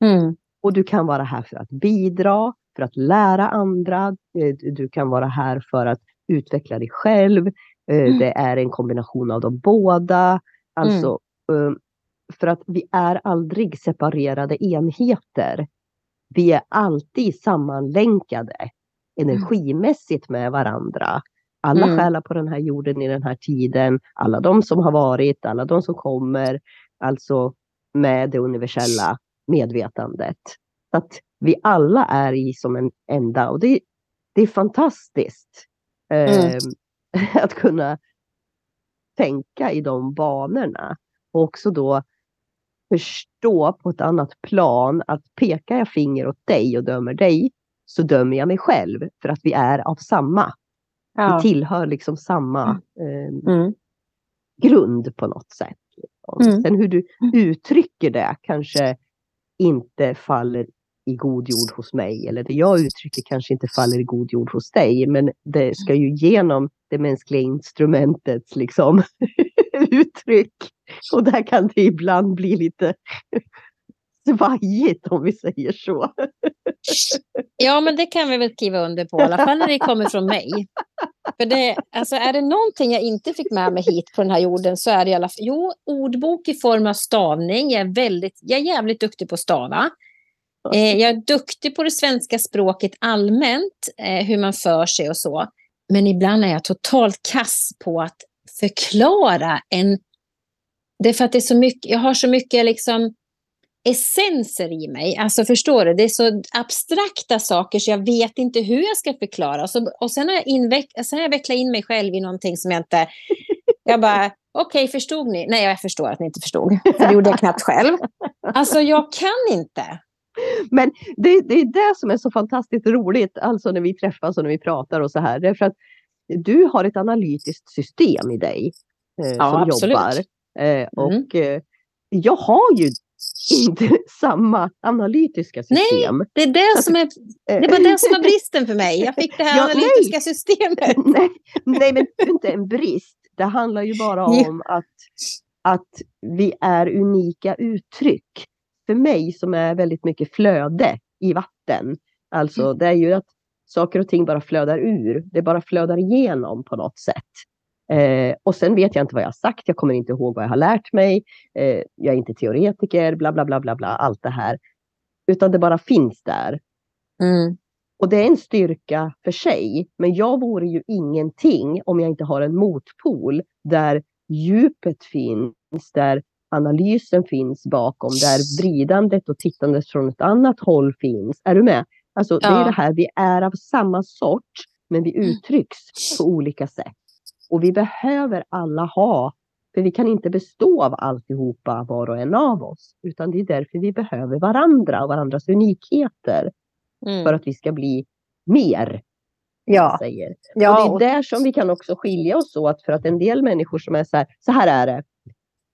Mm. Och du kan vara här för att bidra, för att lära andra. Eh, du kan vara här för att utveckla dig själv. Eh, mm. Det är en kombination av de båda. Alltså, mm. Eh, för att vi är aldrig separerade enheter. Vi är alltid sammanlänkade energimässigt med varandra. Alla mm. själar på den här jorden i den här tiden, alla de som har varit, alla de som kommer, alltså med det universella medvetandet. Så att vi alla är i som en enda och det, det är fantastiskt. Mm. Eh, <laughs> att kunna tänka i de banorna. Och också då förstå på ett annat plan att pekar jag finger åt dig och dömer dig så dömer jag mig själv för att vi är av samma. Ja. Vi tillhör liksom samma eh, mm. grund på något sätt. Mm. Sen hur du uttrycker det kanske inte faller i god jord hos mig. Eller det jag uttrycker kanske inte faller i god jord hos dig. Men det ska ju genom det mänskliga instrumentets liksom, uttryck. Och där kan det ibland bli lite svajigt om vi säger så. Ja, men det kan vi väl skriva under på, i alla fall när det kommer från mig. För det, alltså, är det någonting jag inte fick med mig hit på den här jorden så är det i alla fall, jo, ordbok i form av stavning. Jag är, väldigt, jag är jävligt duktig på att stava. Eh, jag är duktig på det svenska språket allmänt, eh, hur man för sig och så. Men ibland är jag totalt kass på att förklara en... Det är för att det är så mycket, jag har så mycket liksom essenser i mig. Alltså förstår du, det är så abstrakta saker så jag vet inte hur jag ska förklara. Och, så, och sen, har jag inveck, sen har jag vecklat in mig själv i någonting som jag inte... Jag bara, okej, okay, förstod ni? Nej, jag förstår att ni inte förstod. För det gjorde jag knappt själv. Alltså, jag kan inte. Men det, det är det som är så fantastiskt roligt, alltså när vi träffas och när vi pratar och så här. Därför att du har ett analytiskt system i dig eh, ja, som absolut. jobbar. Eh, och mm. eh, jag har ju inte <laughs> samma analytiska system. Nej, det är det som är, det var det som var <laughs> bristen för mig. Jag fick det här ja, analytiska nej. systemet. <laughs> Nej, nej, men det är inte en brist. Det handlar ju bara om att, att vi är unika uttryck. För mig som är väldigt mycket flöde i vatten. Alltså mm. det är ju att saker och ting bara flödar ur. Det bara flödar igenom på något sätt. Eh, och sen vet jag inte vad jag har sagt, jag kommer inte ihåg vad jag har lärt mig. Eh, jag är inte teoretiker, bla bla bla bla bla, allt det här. Utan det bara finns där. Mm. Och det är en styrka för sig. Men jag vore ju ingenting om jag inte har en motpol där djupet finns, där analysen finns bakom, där vridandet och tittandet från ett annat håll finns. Är du med? Alltså ja. det är det här, vi är av samma sort, men vi uttrycks på olika sätt. Och vi behöver alla ha, för vi kan inte bestå av alltihopa var och en av oss. Utan det är därför vi behöver varandra och varandras unikheter. Mm. För att vi ska bli mer. Ja. Säger. ja. Och det är där som vi kan också skilja oss åt. För att en del människor som är så här, så här är det.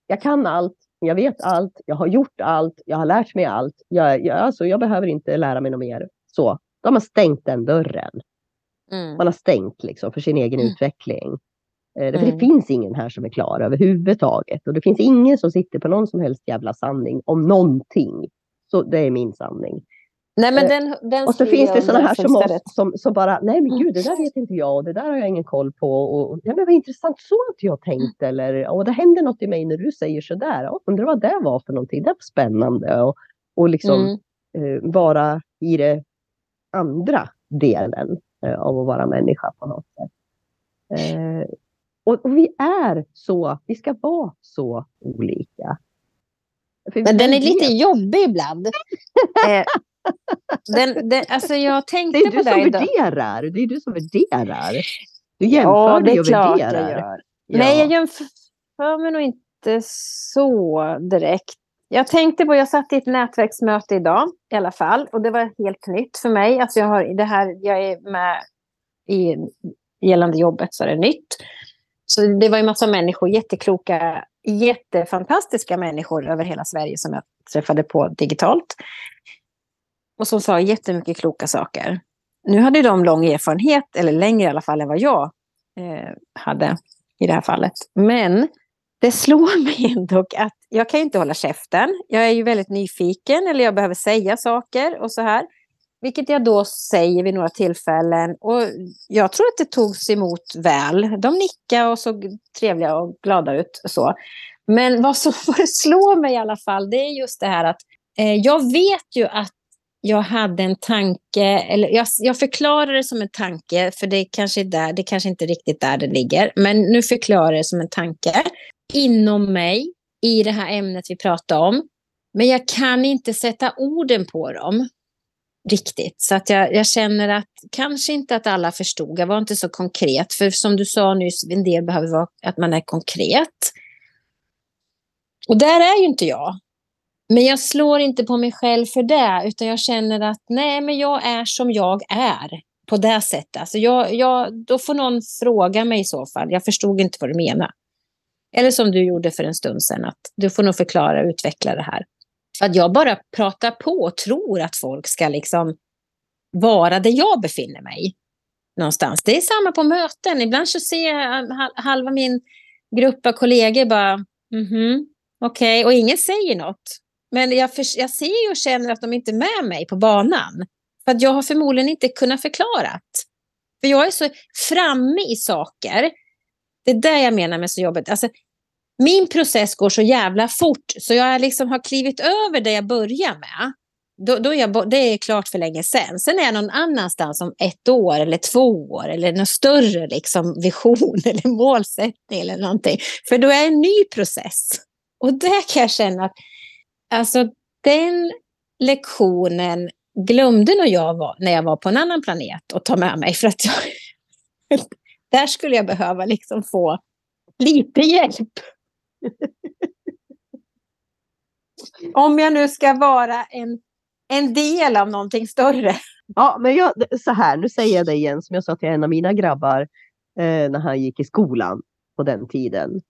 Jag kan allt, jag vet allt, jag har gjort allt, jag har lärt mig allt. Jag, jag, alltså, jag behöver inte lära mig något mer. Så, de har stängt den dörren. Mm. Man har stängt liksom för sin egen mm. utveckling. Eh, mm. det finns ingen här som är klar överhuvudtaget. Och det finns ingen som sitter på någon som helst jävla sanning om någonting. Så det är min sanning. Nej, men eh, den, den och så finns det sådana här som oss som, som bara, nej men gud, det där vet inte jag och det där har jag ingen koll på. Och, ja, men vad intressant, så har inte jag tänkt. Eller, och det händer något i mig när du säger sådär. Och undrar vad det var för någonting. Det var spännande. Och, och liksom mm. eh, vara i det andra delen eh, av att vara människa på något sätt. Eh, och, och, vi är så, vi ska vara så olika. För Men den är lite jobbig ibland. <laughs> eh, den, den, alltså jag tänkte det är du på som värderar. Det är du som värderar. Du jämför ja, dig och värderar. Jag gör. Ja. Nej, jag jämför mig nog inte så direkt. Jag tänkte på, jag satt i ett nätverksmöte idag i alla fall och det var helt nytt för mig. Alltså jag, har, det här, jag är med i gällande jobbet så är det nytt. Så det var en massa människor, jättekloka, jättefantastiska människor över hela Sverige som jag träffade på digitalt. Och som sa jättemycket kloka saker. Nu hade de lång erfarenhet, eller längre i alla fall än vad jag eh, hade i det här fallet. Men det slår <laughs> mig ändå att jag kan ju inte hålla käften. Jag är ju väldigt nyfiken, eller jag behöver säga saker och så här. Vilket jag då säger vid några tillfällen. Och jag tror att det togs emot väl. De nickade och såg trevliga och glada ut. Så. Men vad som <laughs> slår mig i alla fall, det är just det här att eh, jag vet ju att jag hade en tanke, eller jag, jag förklarar det som en tanke, för det kanske är där, det kanske inte är riktigt där det ligger. Men nu förklarar jag det som en tanke inom mig, i det här ämnet vi pratar om. Men jag kan inte sätta orden på dem riktigt. Så att jag, jag, känner att kanske inte att alla förstod. Jag var inte så konkret. För som du sa nyss, en del behöver vara att man är konkret. Och där är ju inte jag. Men jag slår inte på mig själv för det, utan jag känner att nej, men jag är som jag är på det sättet. Alltså jag, jag, då får någon fråga mig i så fall. Jag förstod inte vad du menar. Eller som du gjorde för en stund sedan, att du får nog förklara och utveckla det här. Att jag bara pratar på och tror att folk ska liksom vara där jag befinner mig. Någonstans. Det är samma på möten. Ibland så ser jag halva min grupp av kollegor bara, mhm, okej, okay. och ingen säger något. Men jag, för, jag ser och känner att de inte är med mig på banan. För att jag har förmodligen inte kunnat förklara. För jag är så framme i saker. Det är det jag menar med så jobbigt. Alltså, min process går så jävla fort så jag liksom har klivit över det jag börjar med. Då, då är jag, det är klart för länge sedan. Sen är jag någon annanstans om ett år eller två år eller någon större liksom, vision <laughs> eller målsättning eller någonting. För då är en ny process. Och där kan jag känna att alltså, den lektionen glömde nog jag var, när jag var på en annan planet att ta med mig. För att jag, där skulle jag behöva liksom få lite hjälp. <laughs> Om jag nu ska vara en, en del av någonting större. Ja, men jag, så här, nu säger jag det igen som jag sa till en av mina grabbar eh, när han gick i skolan på den tiden.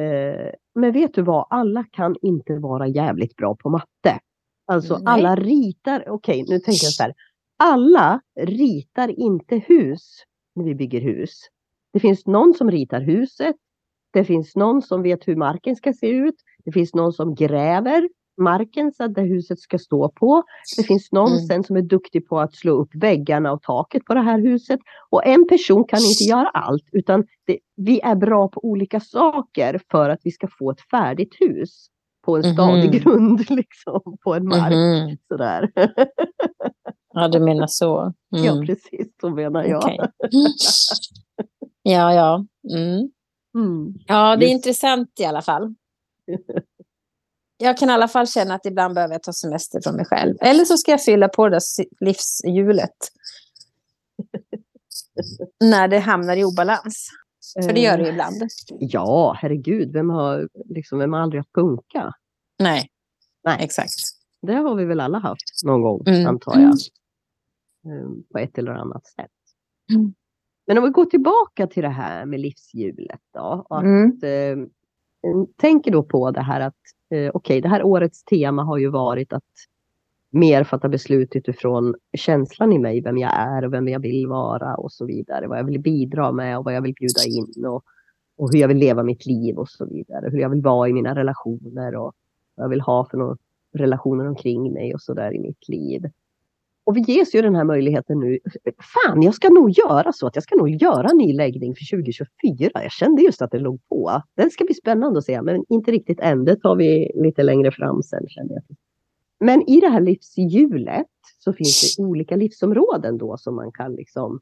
Eh, men vet du vad, alla kan inte vara jävligt bra på matte. Alltså Nej. alla ritar, okej nu tänker jag så här. Alla ritar inte hus när vi bygger hus. Det finns någon som ritar huset. Det finns någon som vet hur marken ska se ut. Det finns någon som gräver marken så att det huset ska stå på. Det finns någon Mm. sen som är duktig på att slå upp väggarna och taket på det här huset. Och en person kan inte göra allt utan det, vi är bra på olika saker för att vi ska få ett färdigt hus på en stadig Mhm. grund <laughs> liksom på en mark. Mhm. Sådär. <laughs> Ja, du menar så. Ja Mm. precis, så menar jag. Okej. <laughs> Ja, ja. Mm. Mm. Ja, det är intressant i alla fall. <laughs> Jag kan i alla fall känna att ibland behöver jag ta semester från mig själv. Eller så ska jag fylla på det där livshjulet. <laughs> När det hamnar i obalans. För det gör det ju ibland. Ja, herregud, vem har, liksom, vem har aldrig haft punka? Nej, Nej. exakt. Det har vi väl alla haft någon gång, Mm. antar jag. Ehm, På ett eller annat sätt. Mm. Men om vi går tillbaka till det här med livshjulet då. och Att, Mm. eh, tänker då på det här att, eh, okej, det här årets tema har ju varit att mer fatta beslut utifrån känslan i mig, vem jag är och vem jag vill vara och så vidare. Vad jag vill bidra med och vad jag vill bjuda in och, och hur jag vill leva mitt liv och så vidare. Hur jag vill vara i mina relationer och vad jag vill ha för några relationer omkring mig och så där i mitt liv. Och vi ges ju den här möjligheten nu. Fan, jag ska nog göra så att jag ska nog göra en ny läggning för 2024. Jag kände just att det låg på. Den ska bli spännande att se, men inte riktigt än. Det tar vi lite längre fram sen känner jag. Men i det här livshjulet så finns det olika livsområden då som man kan liksom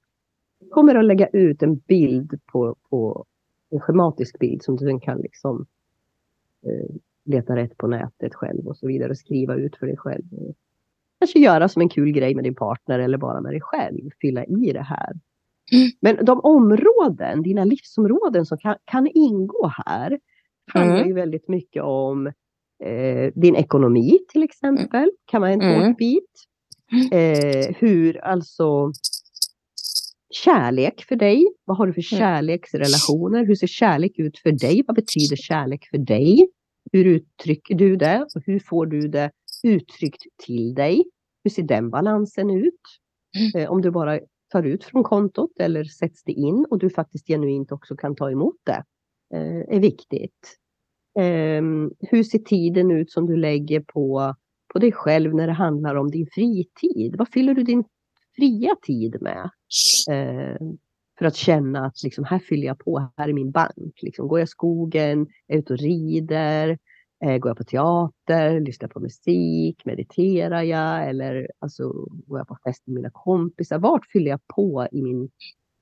kommer att lägga ut en bild på, på en schematisk bild som du kan liksom eh, leta rätt på nätet själv och så vidare och skriva ut för dig själv. Kanske göra som en kul grej med din partner eller bara med dig själv, fylla i det här. Mm. Men de områden, dina livsområden som kan, kan ingå här handlar Mm. ju väldigt mycket om eh, din ekonomi till exempel, kan vara en Mm. tårtbit. Eh, hur alltså kärlek för dig. Vad har du för Mm. kärleksrelationer? Hur ser kärlek ut för dig? Vad betyder kärlek för dig? Hur uttrycker du det? Och hur får du det uttryckt till dig? Hur ser den balansen ut? Eh, om du bara tar ut från kontot eller sätts det in och du faktiskt genuint också kan ta emot det. Eh, är viktigt. Ehm, hur ser tiden ut som du lägger på, på dig själv när det handlar om din fritid? Vad fyller du din fria tid med? Eh, för att känna att liksom, här fyller jag på, här är min bank. Liksom, går jag skogen, är ute och rider, går jag på teater, lyssnar på musik, mediterar jag eller alltså, går jag på fest med mina kompisar? Vart fyller jag på i min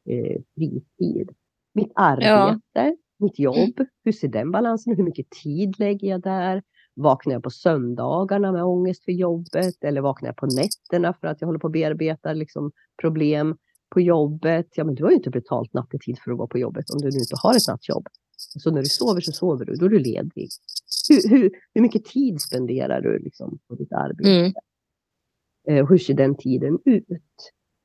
eh, fritid? Mitt arbete, mitt jobb, hur ser den balansen? Hur mycket tid lägger jag där? Vaknar jag på söndagarna med ångest för jobbet eller vaknar jag på nätterna för att jag håller på att bearbeta liksom, problem på jobbet? Ja, men du har ju inte betalt nattetid för att vara på jobbet om du nu inte har ett nattjobb. Så när du sover så sover du, då är du ledig. Hur, hur, hur mycket tid spenderar du liksom, på ditt arbete? Mm. Eh, hur ser den tiden ut?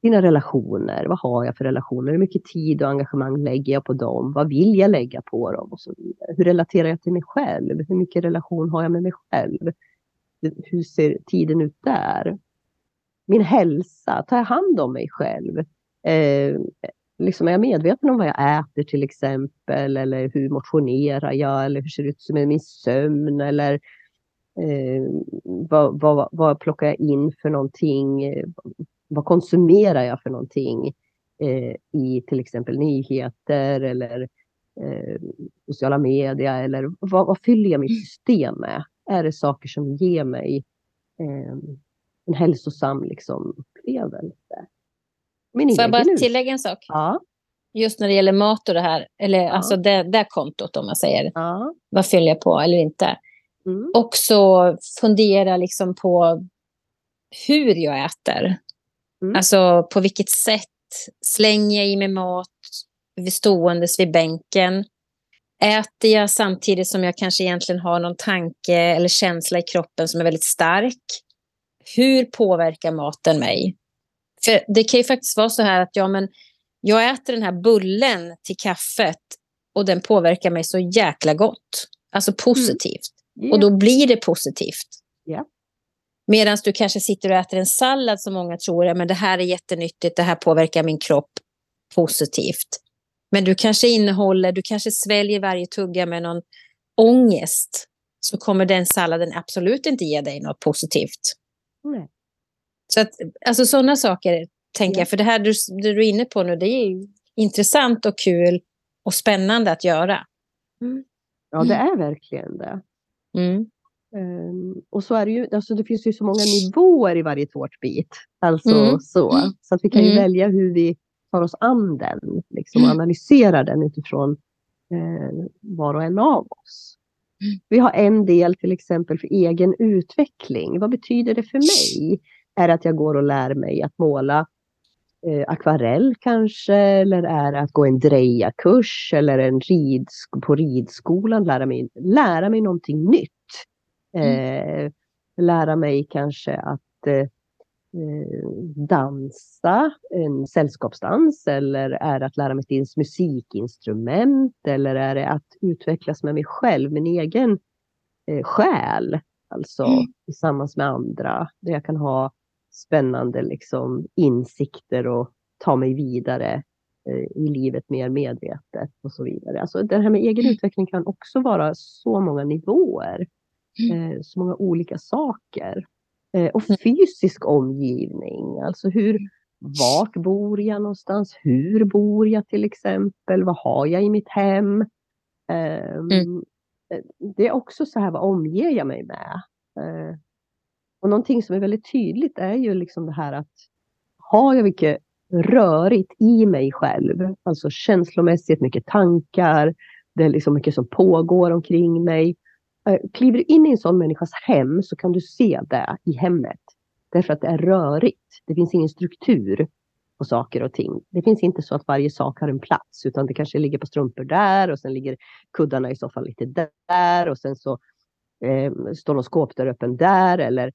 Dina relationer, vad har jag för relationer? Hur mycket tid och engagemang lägger jag på dem? Vad vill jag lägga på dem? Och så vidare. Hur relaterar jag till mig själv? Hur mycket relation har jag med mig själv? Hur ser tiden ut där? Min hälsa, tar jag hand om mig själv? Eh, liksom är jag medveten om vad jag äter till exempel? Eller hur motionerar jag? Eller hur ser det ut med min sömn? Eller eh, vad, vad, vad plockar jag in för någonting? Vad konsumerar jag för någonting? Eh, I till exempel nyheter eller eh, sociala medier. Eller vad, vad fyller jag mitt system med? Är det saker som ger mig eh, en hälsosam liksom, upplevelse? Min Får jag bara ut- tillägga en sak? Ja, Just när det gäller mat och det här, eller Ja. alltså det, det kontot om man säger, ja. vad fyller jag på eller inte? mm. också fundera liksom på hur jag äter. Mm. Alltså på vilket sätt slänger jag i mig mat vid ståendes vid bänken? Äter jag samtidigt som jag kanske egentligen har någon tanke eller känsla i kroppen som är väldigt stark? Hur påverkar maten mig? För det kan ju faktiskt vara så här att ja, men jag äter den här bullen till kaffet och den påverkar mig så jäkla gott. Alltså positivt. Mm. Yeah. Och då blir det positivt. Yeah. Medan du kanske sitter och äter en sallad som många tror, ja, men det här är jättenyttigt, det här påverkar min kropp positivt. Men du kanske innehåller, du kanske sväljer varje tugga med någon ångest. Så kommer den salladen absolut inte ge dig något positivt. Nej. Så att, alltså sådana saker tänker ja. jag, för det här du, du är inne på nu, det är intressant och kul och spännande att göra. Mm. Ja, det är verkligen det. Mm. Um, och så är det ju, alltså det finns ju så många nivåer i varje tårtbit. Alltså mm. så. Så att vi kan ju mm. välja hur vi tar oss an den, liksom, och mm. analyserar den utifrån eh, var och en av oss. Mm. Vi har en del till exempel för egen utveckling. Vad betyder det för mig? Är det att jag går och lär mig att måla eh, akvarell kanske? Eller är det att gå en dreja-kurs eller en ridsk på ridskolan lära mig, lära mig någonting nytt? Mm. Eh, lära mig kanske att eh, Eh, dansa, en sällskapsdans eller är det att lära mig ett musikinstrument eller är det att utvecklas med mig själv, min egen eh, själ, alltså mm. tillsammans med andra, där jag kan ha spännande liksom, insikter och ta mig vidare eh, i livet mer medvetet och så vidare. Alltså det här med egen mm. utveckling kan också vara så många nivåer, mm. eh, så många olika saker. Eh, och mm. fysisk omgivning, alltså hur, vart bor jag någonstans? Hur bor jag till exempel? Vad har jag i mitt hem? Mm. Det är också så här, vad omger jag mig med? Och någonting som är väldigt tydligt är ju liksom det här att har jag mycket rörigt i mig själv, alltså känslomässigt, mycket tankar, det är liksom mycket som pågår omkring mig. Eh, kliver du in i en sån människas hem så kan du se det i hemmet. Därför att det är rörigt. Det finns ingen struktur på saker och ting. Det finns inte så att varje sak har en plats utan det kanske ligger på strumpor där och sen ligger kuddarna i soffan lite där och sen så eh, står någon skåpdörr öppen där eller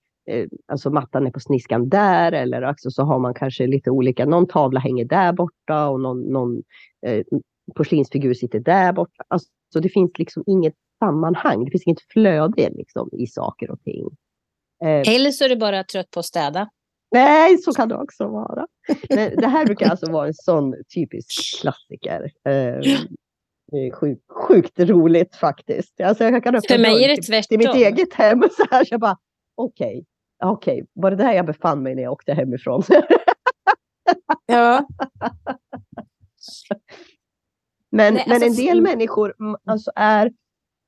alltså mattan är på sniskan där eller alltså så har man kanske lite olika, någon tavla hänger där borta och någon, någon eh, porslinsfigur sitter där borta. Alltså, så det finns liksom inget sammanhang. Det finns inget flöde liksom, i saker och ting. Eh, Eller så är du bara trött på att städa. Nej, så kan det också vara. Men det här brukar <laughs> alltså vara en sån typisk klassiker. Eh, är sjukt, roligt faktiskt. Alltså jag kan För mig är det tvärtom. Till mitt eget hem så här, så jag bara okej, okay, okej, okay. var det där jag befann mig när jag åkte hemifrån? ja. Men, Nej, alltså, men en del människor alltså, är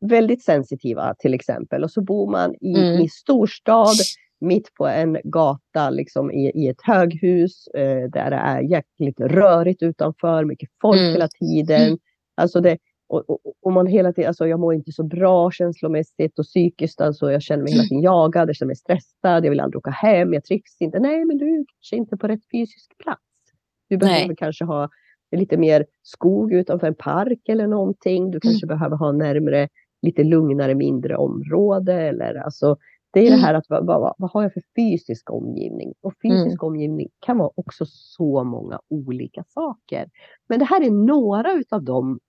väldigt sensitiva till exempel. Och så bor man i, mm. i storstad, mitt på en gata liksom i, i ett höghus eh, där det är jäkligt rörigt utanför, mycket folk mm. hela tiden. Mm. Alltså det, och, och, och, man hela tiden, alltså jag mår inte så bra känslomässigt och psykiskt. Alltså jag känner mig hela tiden jagad, jag känner mig stressad, jag vill aldrig åka hem, jag trivs inte. Nej, men du är kanske inte på rätt fysisk plats. Du behöver Nej. kanske ha lite mer skog utanför en park eller någonting. Du kanske mm. behöver ha närmre lite lugnare, mindre område. Eller, alltså, det är mm. det här att vad, vad, vad, har jag för fysisk omgivning? Och fysisk mm. omgivning kan vara också så många olika saker. Men det här är några av de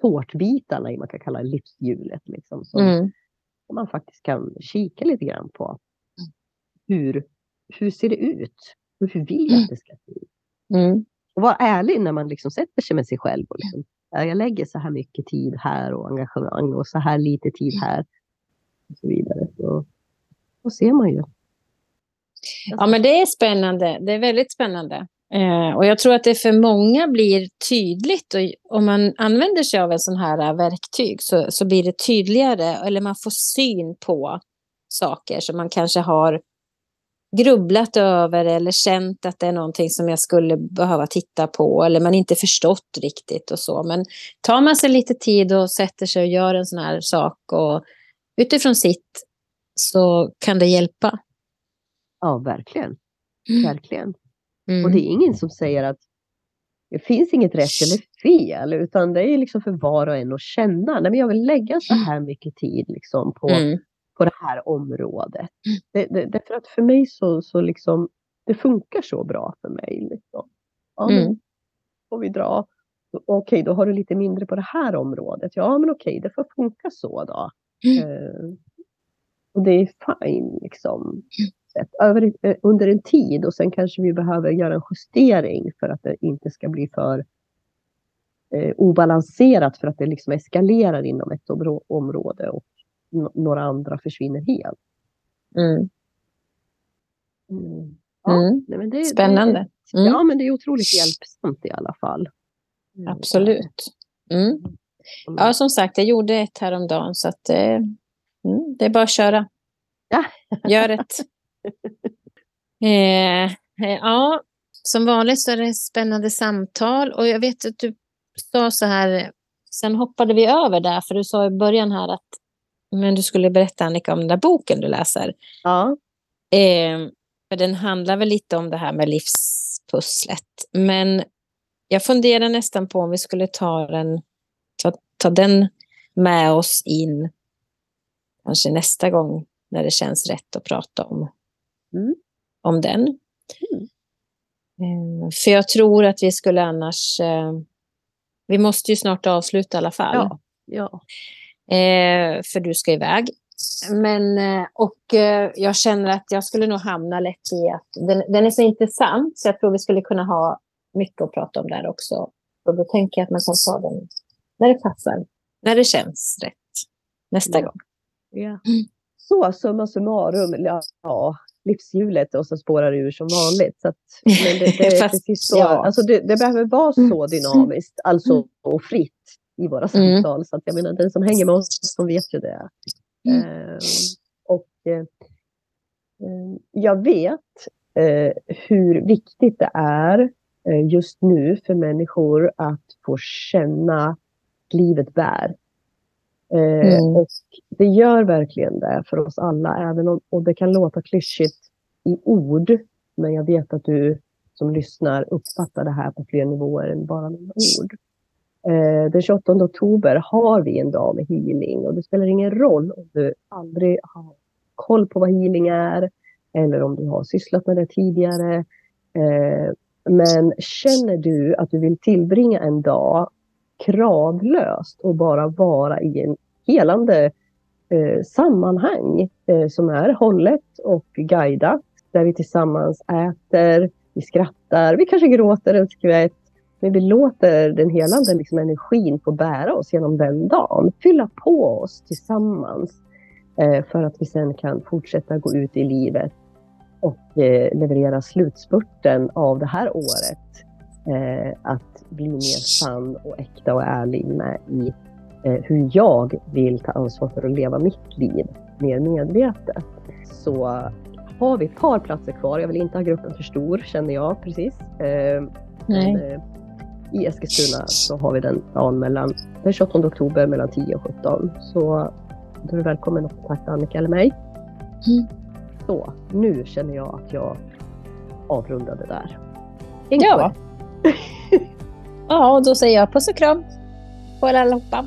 tårtbitarna man kan kalla livshjulet. Liksom, som mm. man faktiskt kan kika lite grann på. Hur, hur ser det ut? Hur vill jag att det ska se ut? Mm. Och vara ärlig när man liksom sätter sig med sig själv och liksom jag lägger så här mycket tid här och engagemang och så här lite tid mm. här. Och så vidare. Så, då ser man ju. Ja, men det är spännande. Det är väldigt spännande. Eh, och jag tror att det för många blir tydligt. Och om man använder sig av en sån här verktyg så, så blir det tydligare. Eller man får syn på saker som man kanske har grubblat över eller känt att det är någonting som jag skulle behöva titta på eller man inte förstått riktigt och så. Men tar man sig lite tid och sätter sig och gör en sån här sak och utifrån sitt så kan det hjälpa. Ja, verkligen. Mm. Verkligen. Mm. Och det är ingen som säger att det finns inget rätt eller fel, utan det är liksom för var och en att känna. Nej, men jag vill lägga så här mycket tid liksom på, Mm. på det här området. Det, det, därför att för mig så, så liksom, det funkar så bra för mig. Liksom. Ja, men Mm. får vi dra. Okej, då har du lite mindre på det här området. Ja, men okej, det får funka så då. Mm. Eh, och det är fine liksom. Sett Över, eh, under en tid och sen kanske vi behöver göra en justering för att det inte ska bli för eh, obalanserat för att det liksom eskalerar inom ett områ- område och n- några andra försvinner helt. Mm. Mm. Ja, Mm. nej, men det, Spännande. Det. Ja, men det är otroligt hjälpsamt i alla fall. Absolut. Ja, som sagt, jag gjorde ett häromdagen så att eh, det är bara att köra. Ja. Gör rätt. <laughs> eh, eh, ja, som vanligt så är det spännande samtal och jag vet att du sa så här, sen hoppade vi över där för du sa i början här att men du skulle berätta Annika om den där boken du läser. Ja, Eh, för den handlar väl lite om det här med livspusslet. Men jag funderar nästan på om vi skulle ta den, ta, ta den med oss in kanske nästa gång när det känns rätt att prata om, Mm. om den. Mm. Eh, för jag tror att vi skulle annars... Eh, vi måste ju snart avsluta i alla fall. ja, ja. Eh, för du ska iväg. Men, och jag känner att jag skulle nog hamna lätt i att den, den är så intressant så jag tror vi skulle kunna ha mycket att prata om där också. Och då tänker jag att man kan ta den när det passar, när det känns rätt nästa Ja. gång. ja. Så summa summarum, ja, livshjulet och så spårar det ur som vanligt. Så att, men det, det, är <laughs> Fast, precis så, ja. alltså det, det behöver vara så Mm. dynamiskt, alltså och fritt i våra Mm. samtal. Så att jag menar, den som hänger med oss, som vet ju det. Mm. Eh, och eh, jag vet eh, hur viktigt det är eh, just nu för människor att få känna att livet bär. Eh, Mm. Och det gör verkligen det för oss alla, även om och det kan låta klyschigt i ord. Men jag vet att du som lyssnar uppfattar det här på fler nivåer än bara med ord. Eh, den 28 oktober har vi en dag med healing och det spelar ingen roll om du aldrig har koll på vad healing är eller om du har sysslat med det tidigare. Eh, men känner du att du vill tillbringa en dag kravlöst och bara vara i en helande eh, sammanhang eh, som är hållet och guidat. Där vi tillsammans äter, vi skrattar, vi kanske gråter en skvätt. Men vi låter den helande liksom, energin få bära oss genom den dagen. Fylla på oss tillsammans. Eh, för att vi sen kan fortsätta gå ut i livet och eh, leverera slutspurten av det här året. Eh, att bli mer sann och äkta och ärlig med i eh, hur jag vill ta ansvar för att leva mitt liv mer medvetet. Så har vi ett par platser kvar. Jag vill inte ha gruppen för stor känner jag precis. Eh, Nej. I Eskilstuna så har vi den dagen mellan den 28 oktober mellan 10 och 17. Så då är du välkommen att kontakta Annika eller mig. Mm. Så nu känner jag att jag avrundade där. Ja. <laughs> ja, och då säger jag puss och kram på er allihopa.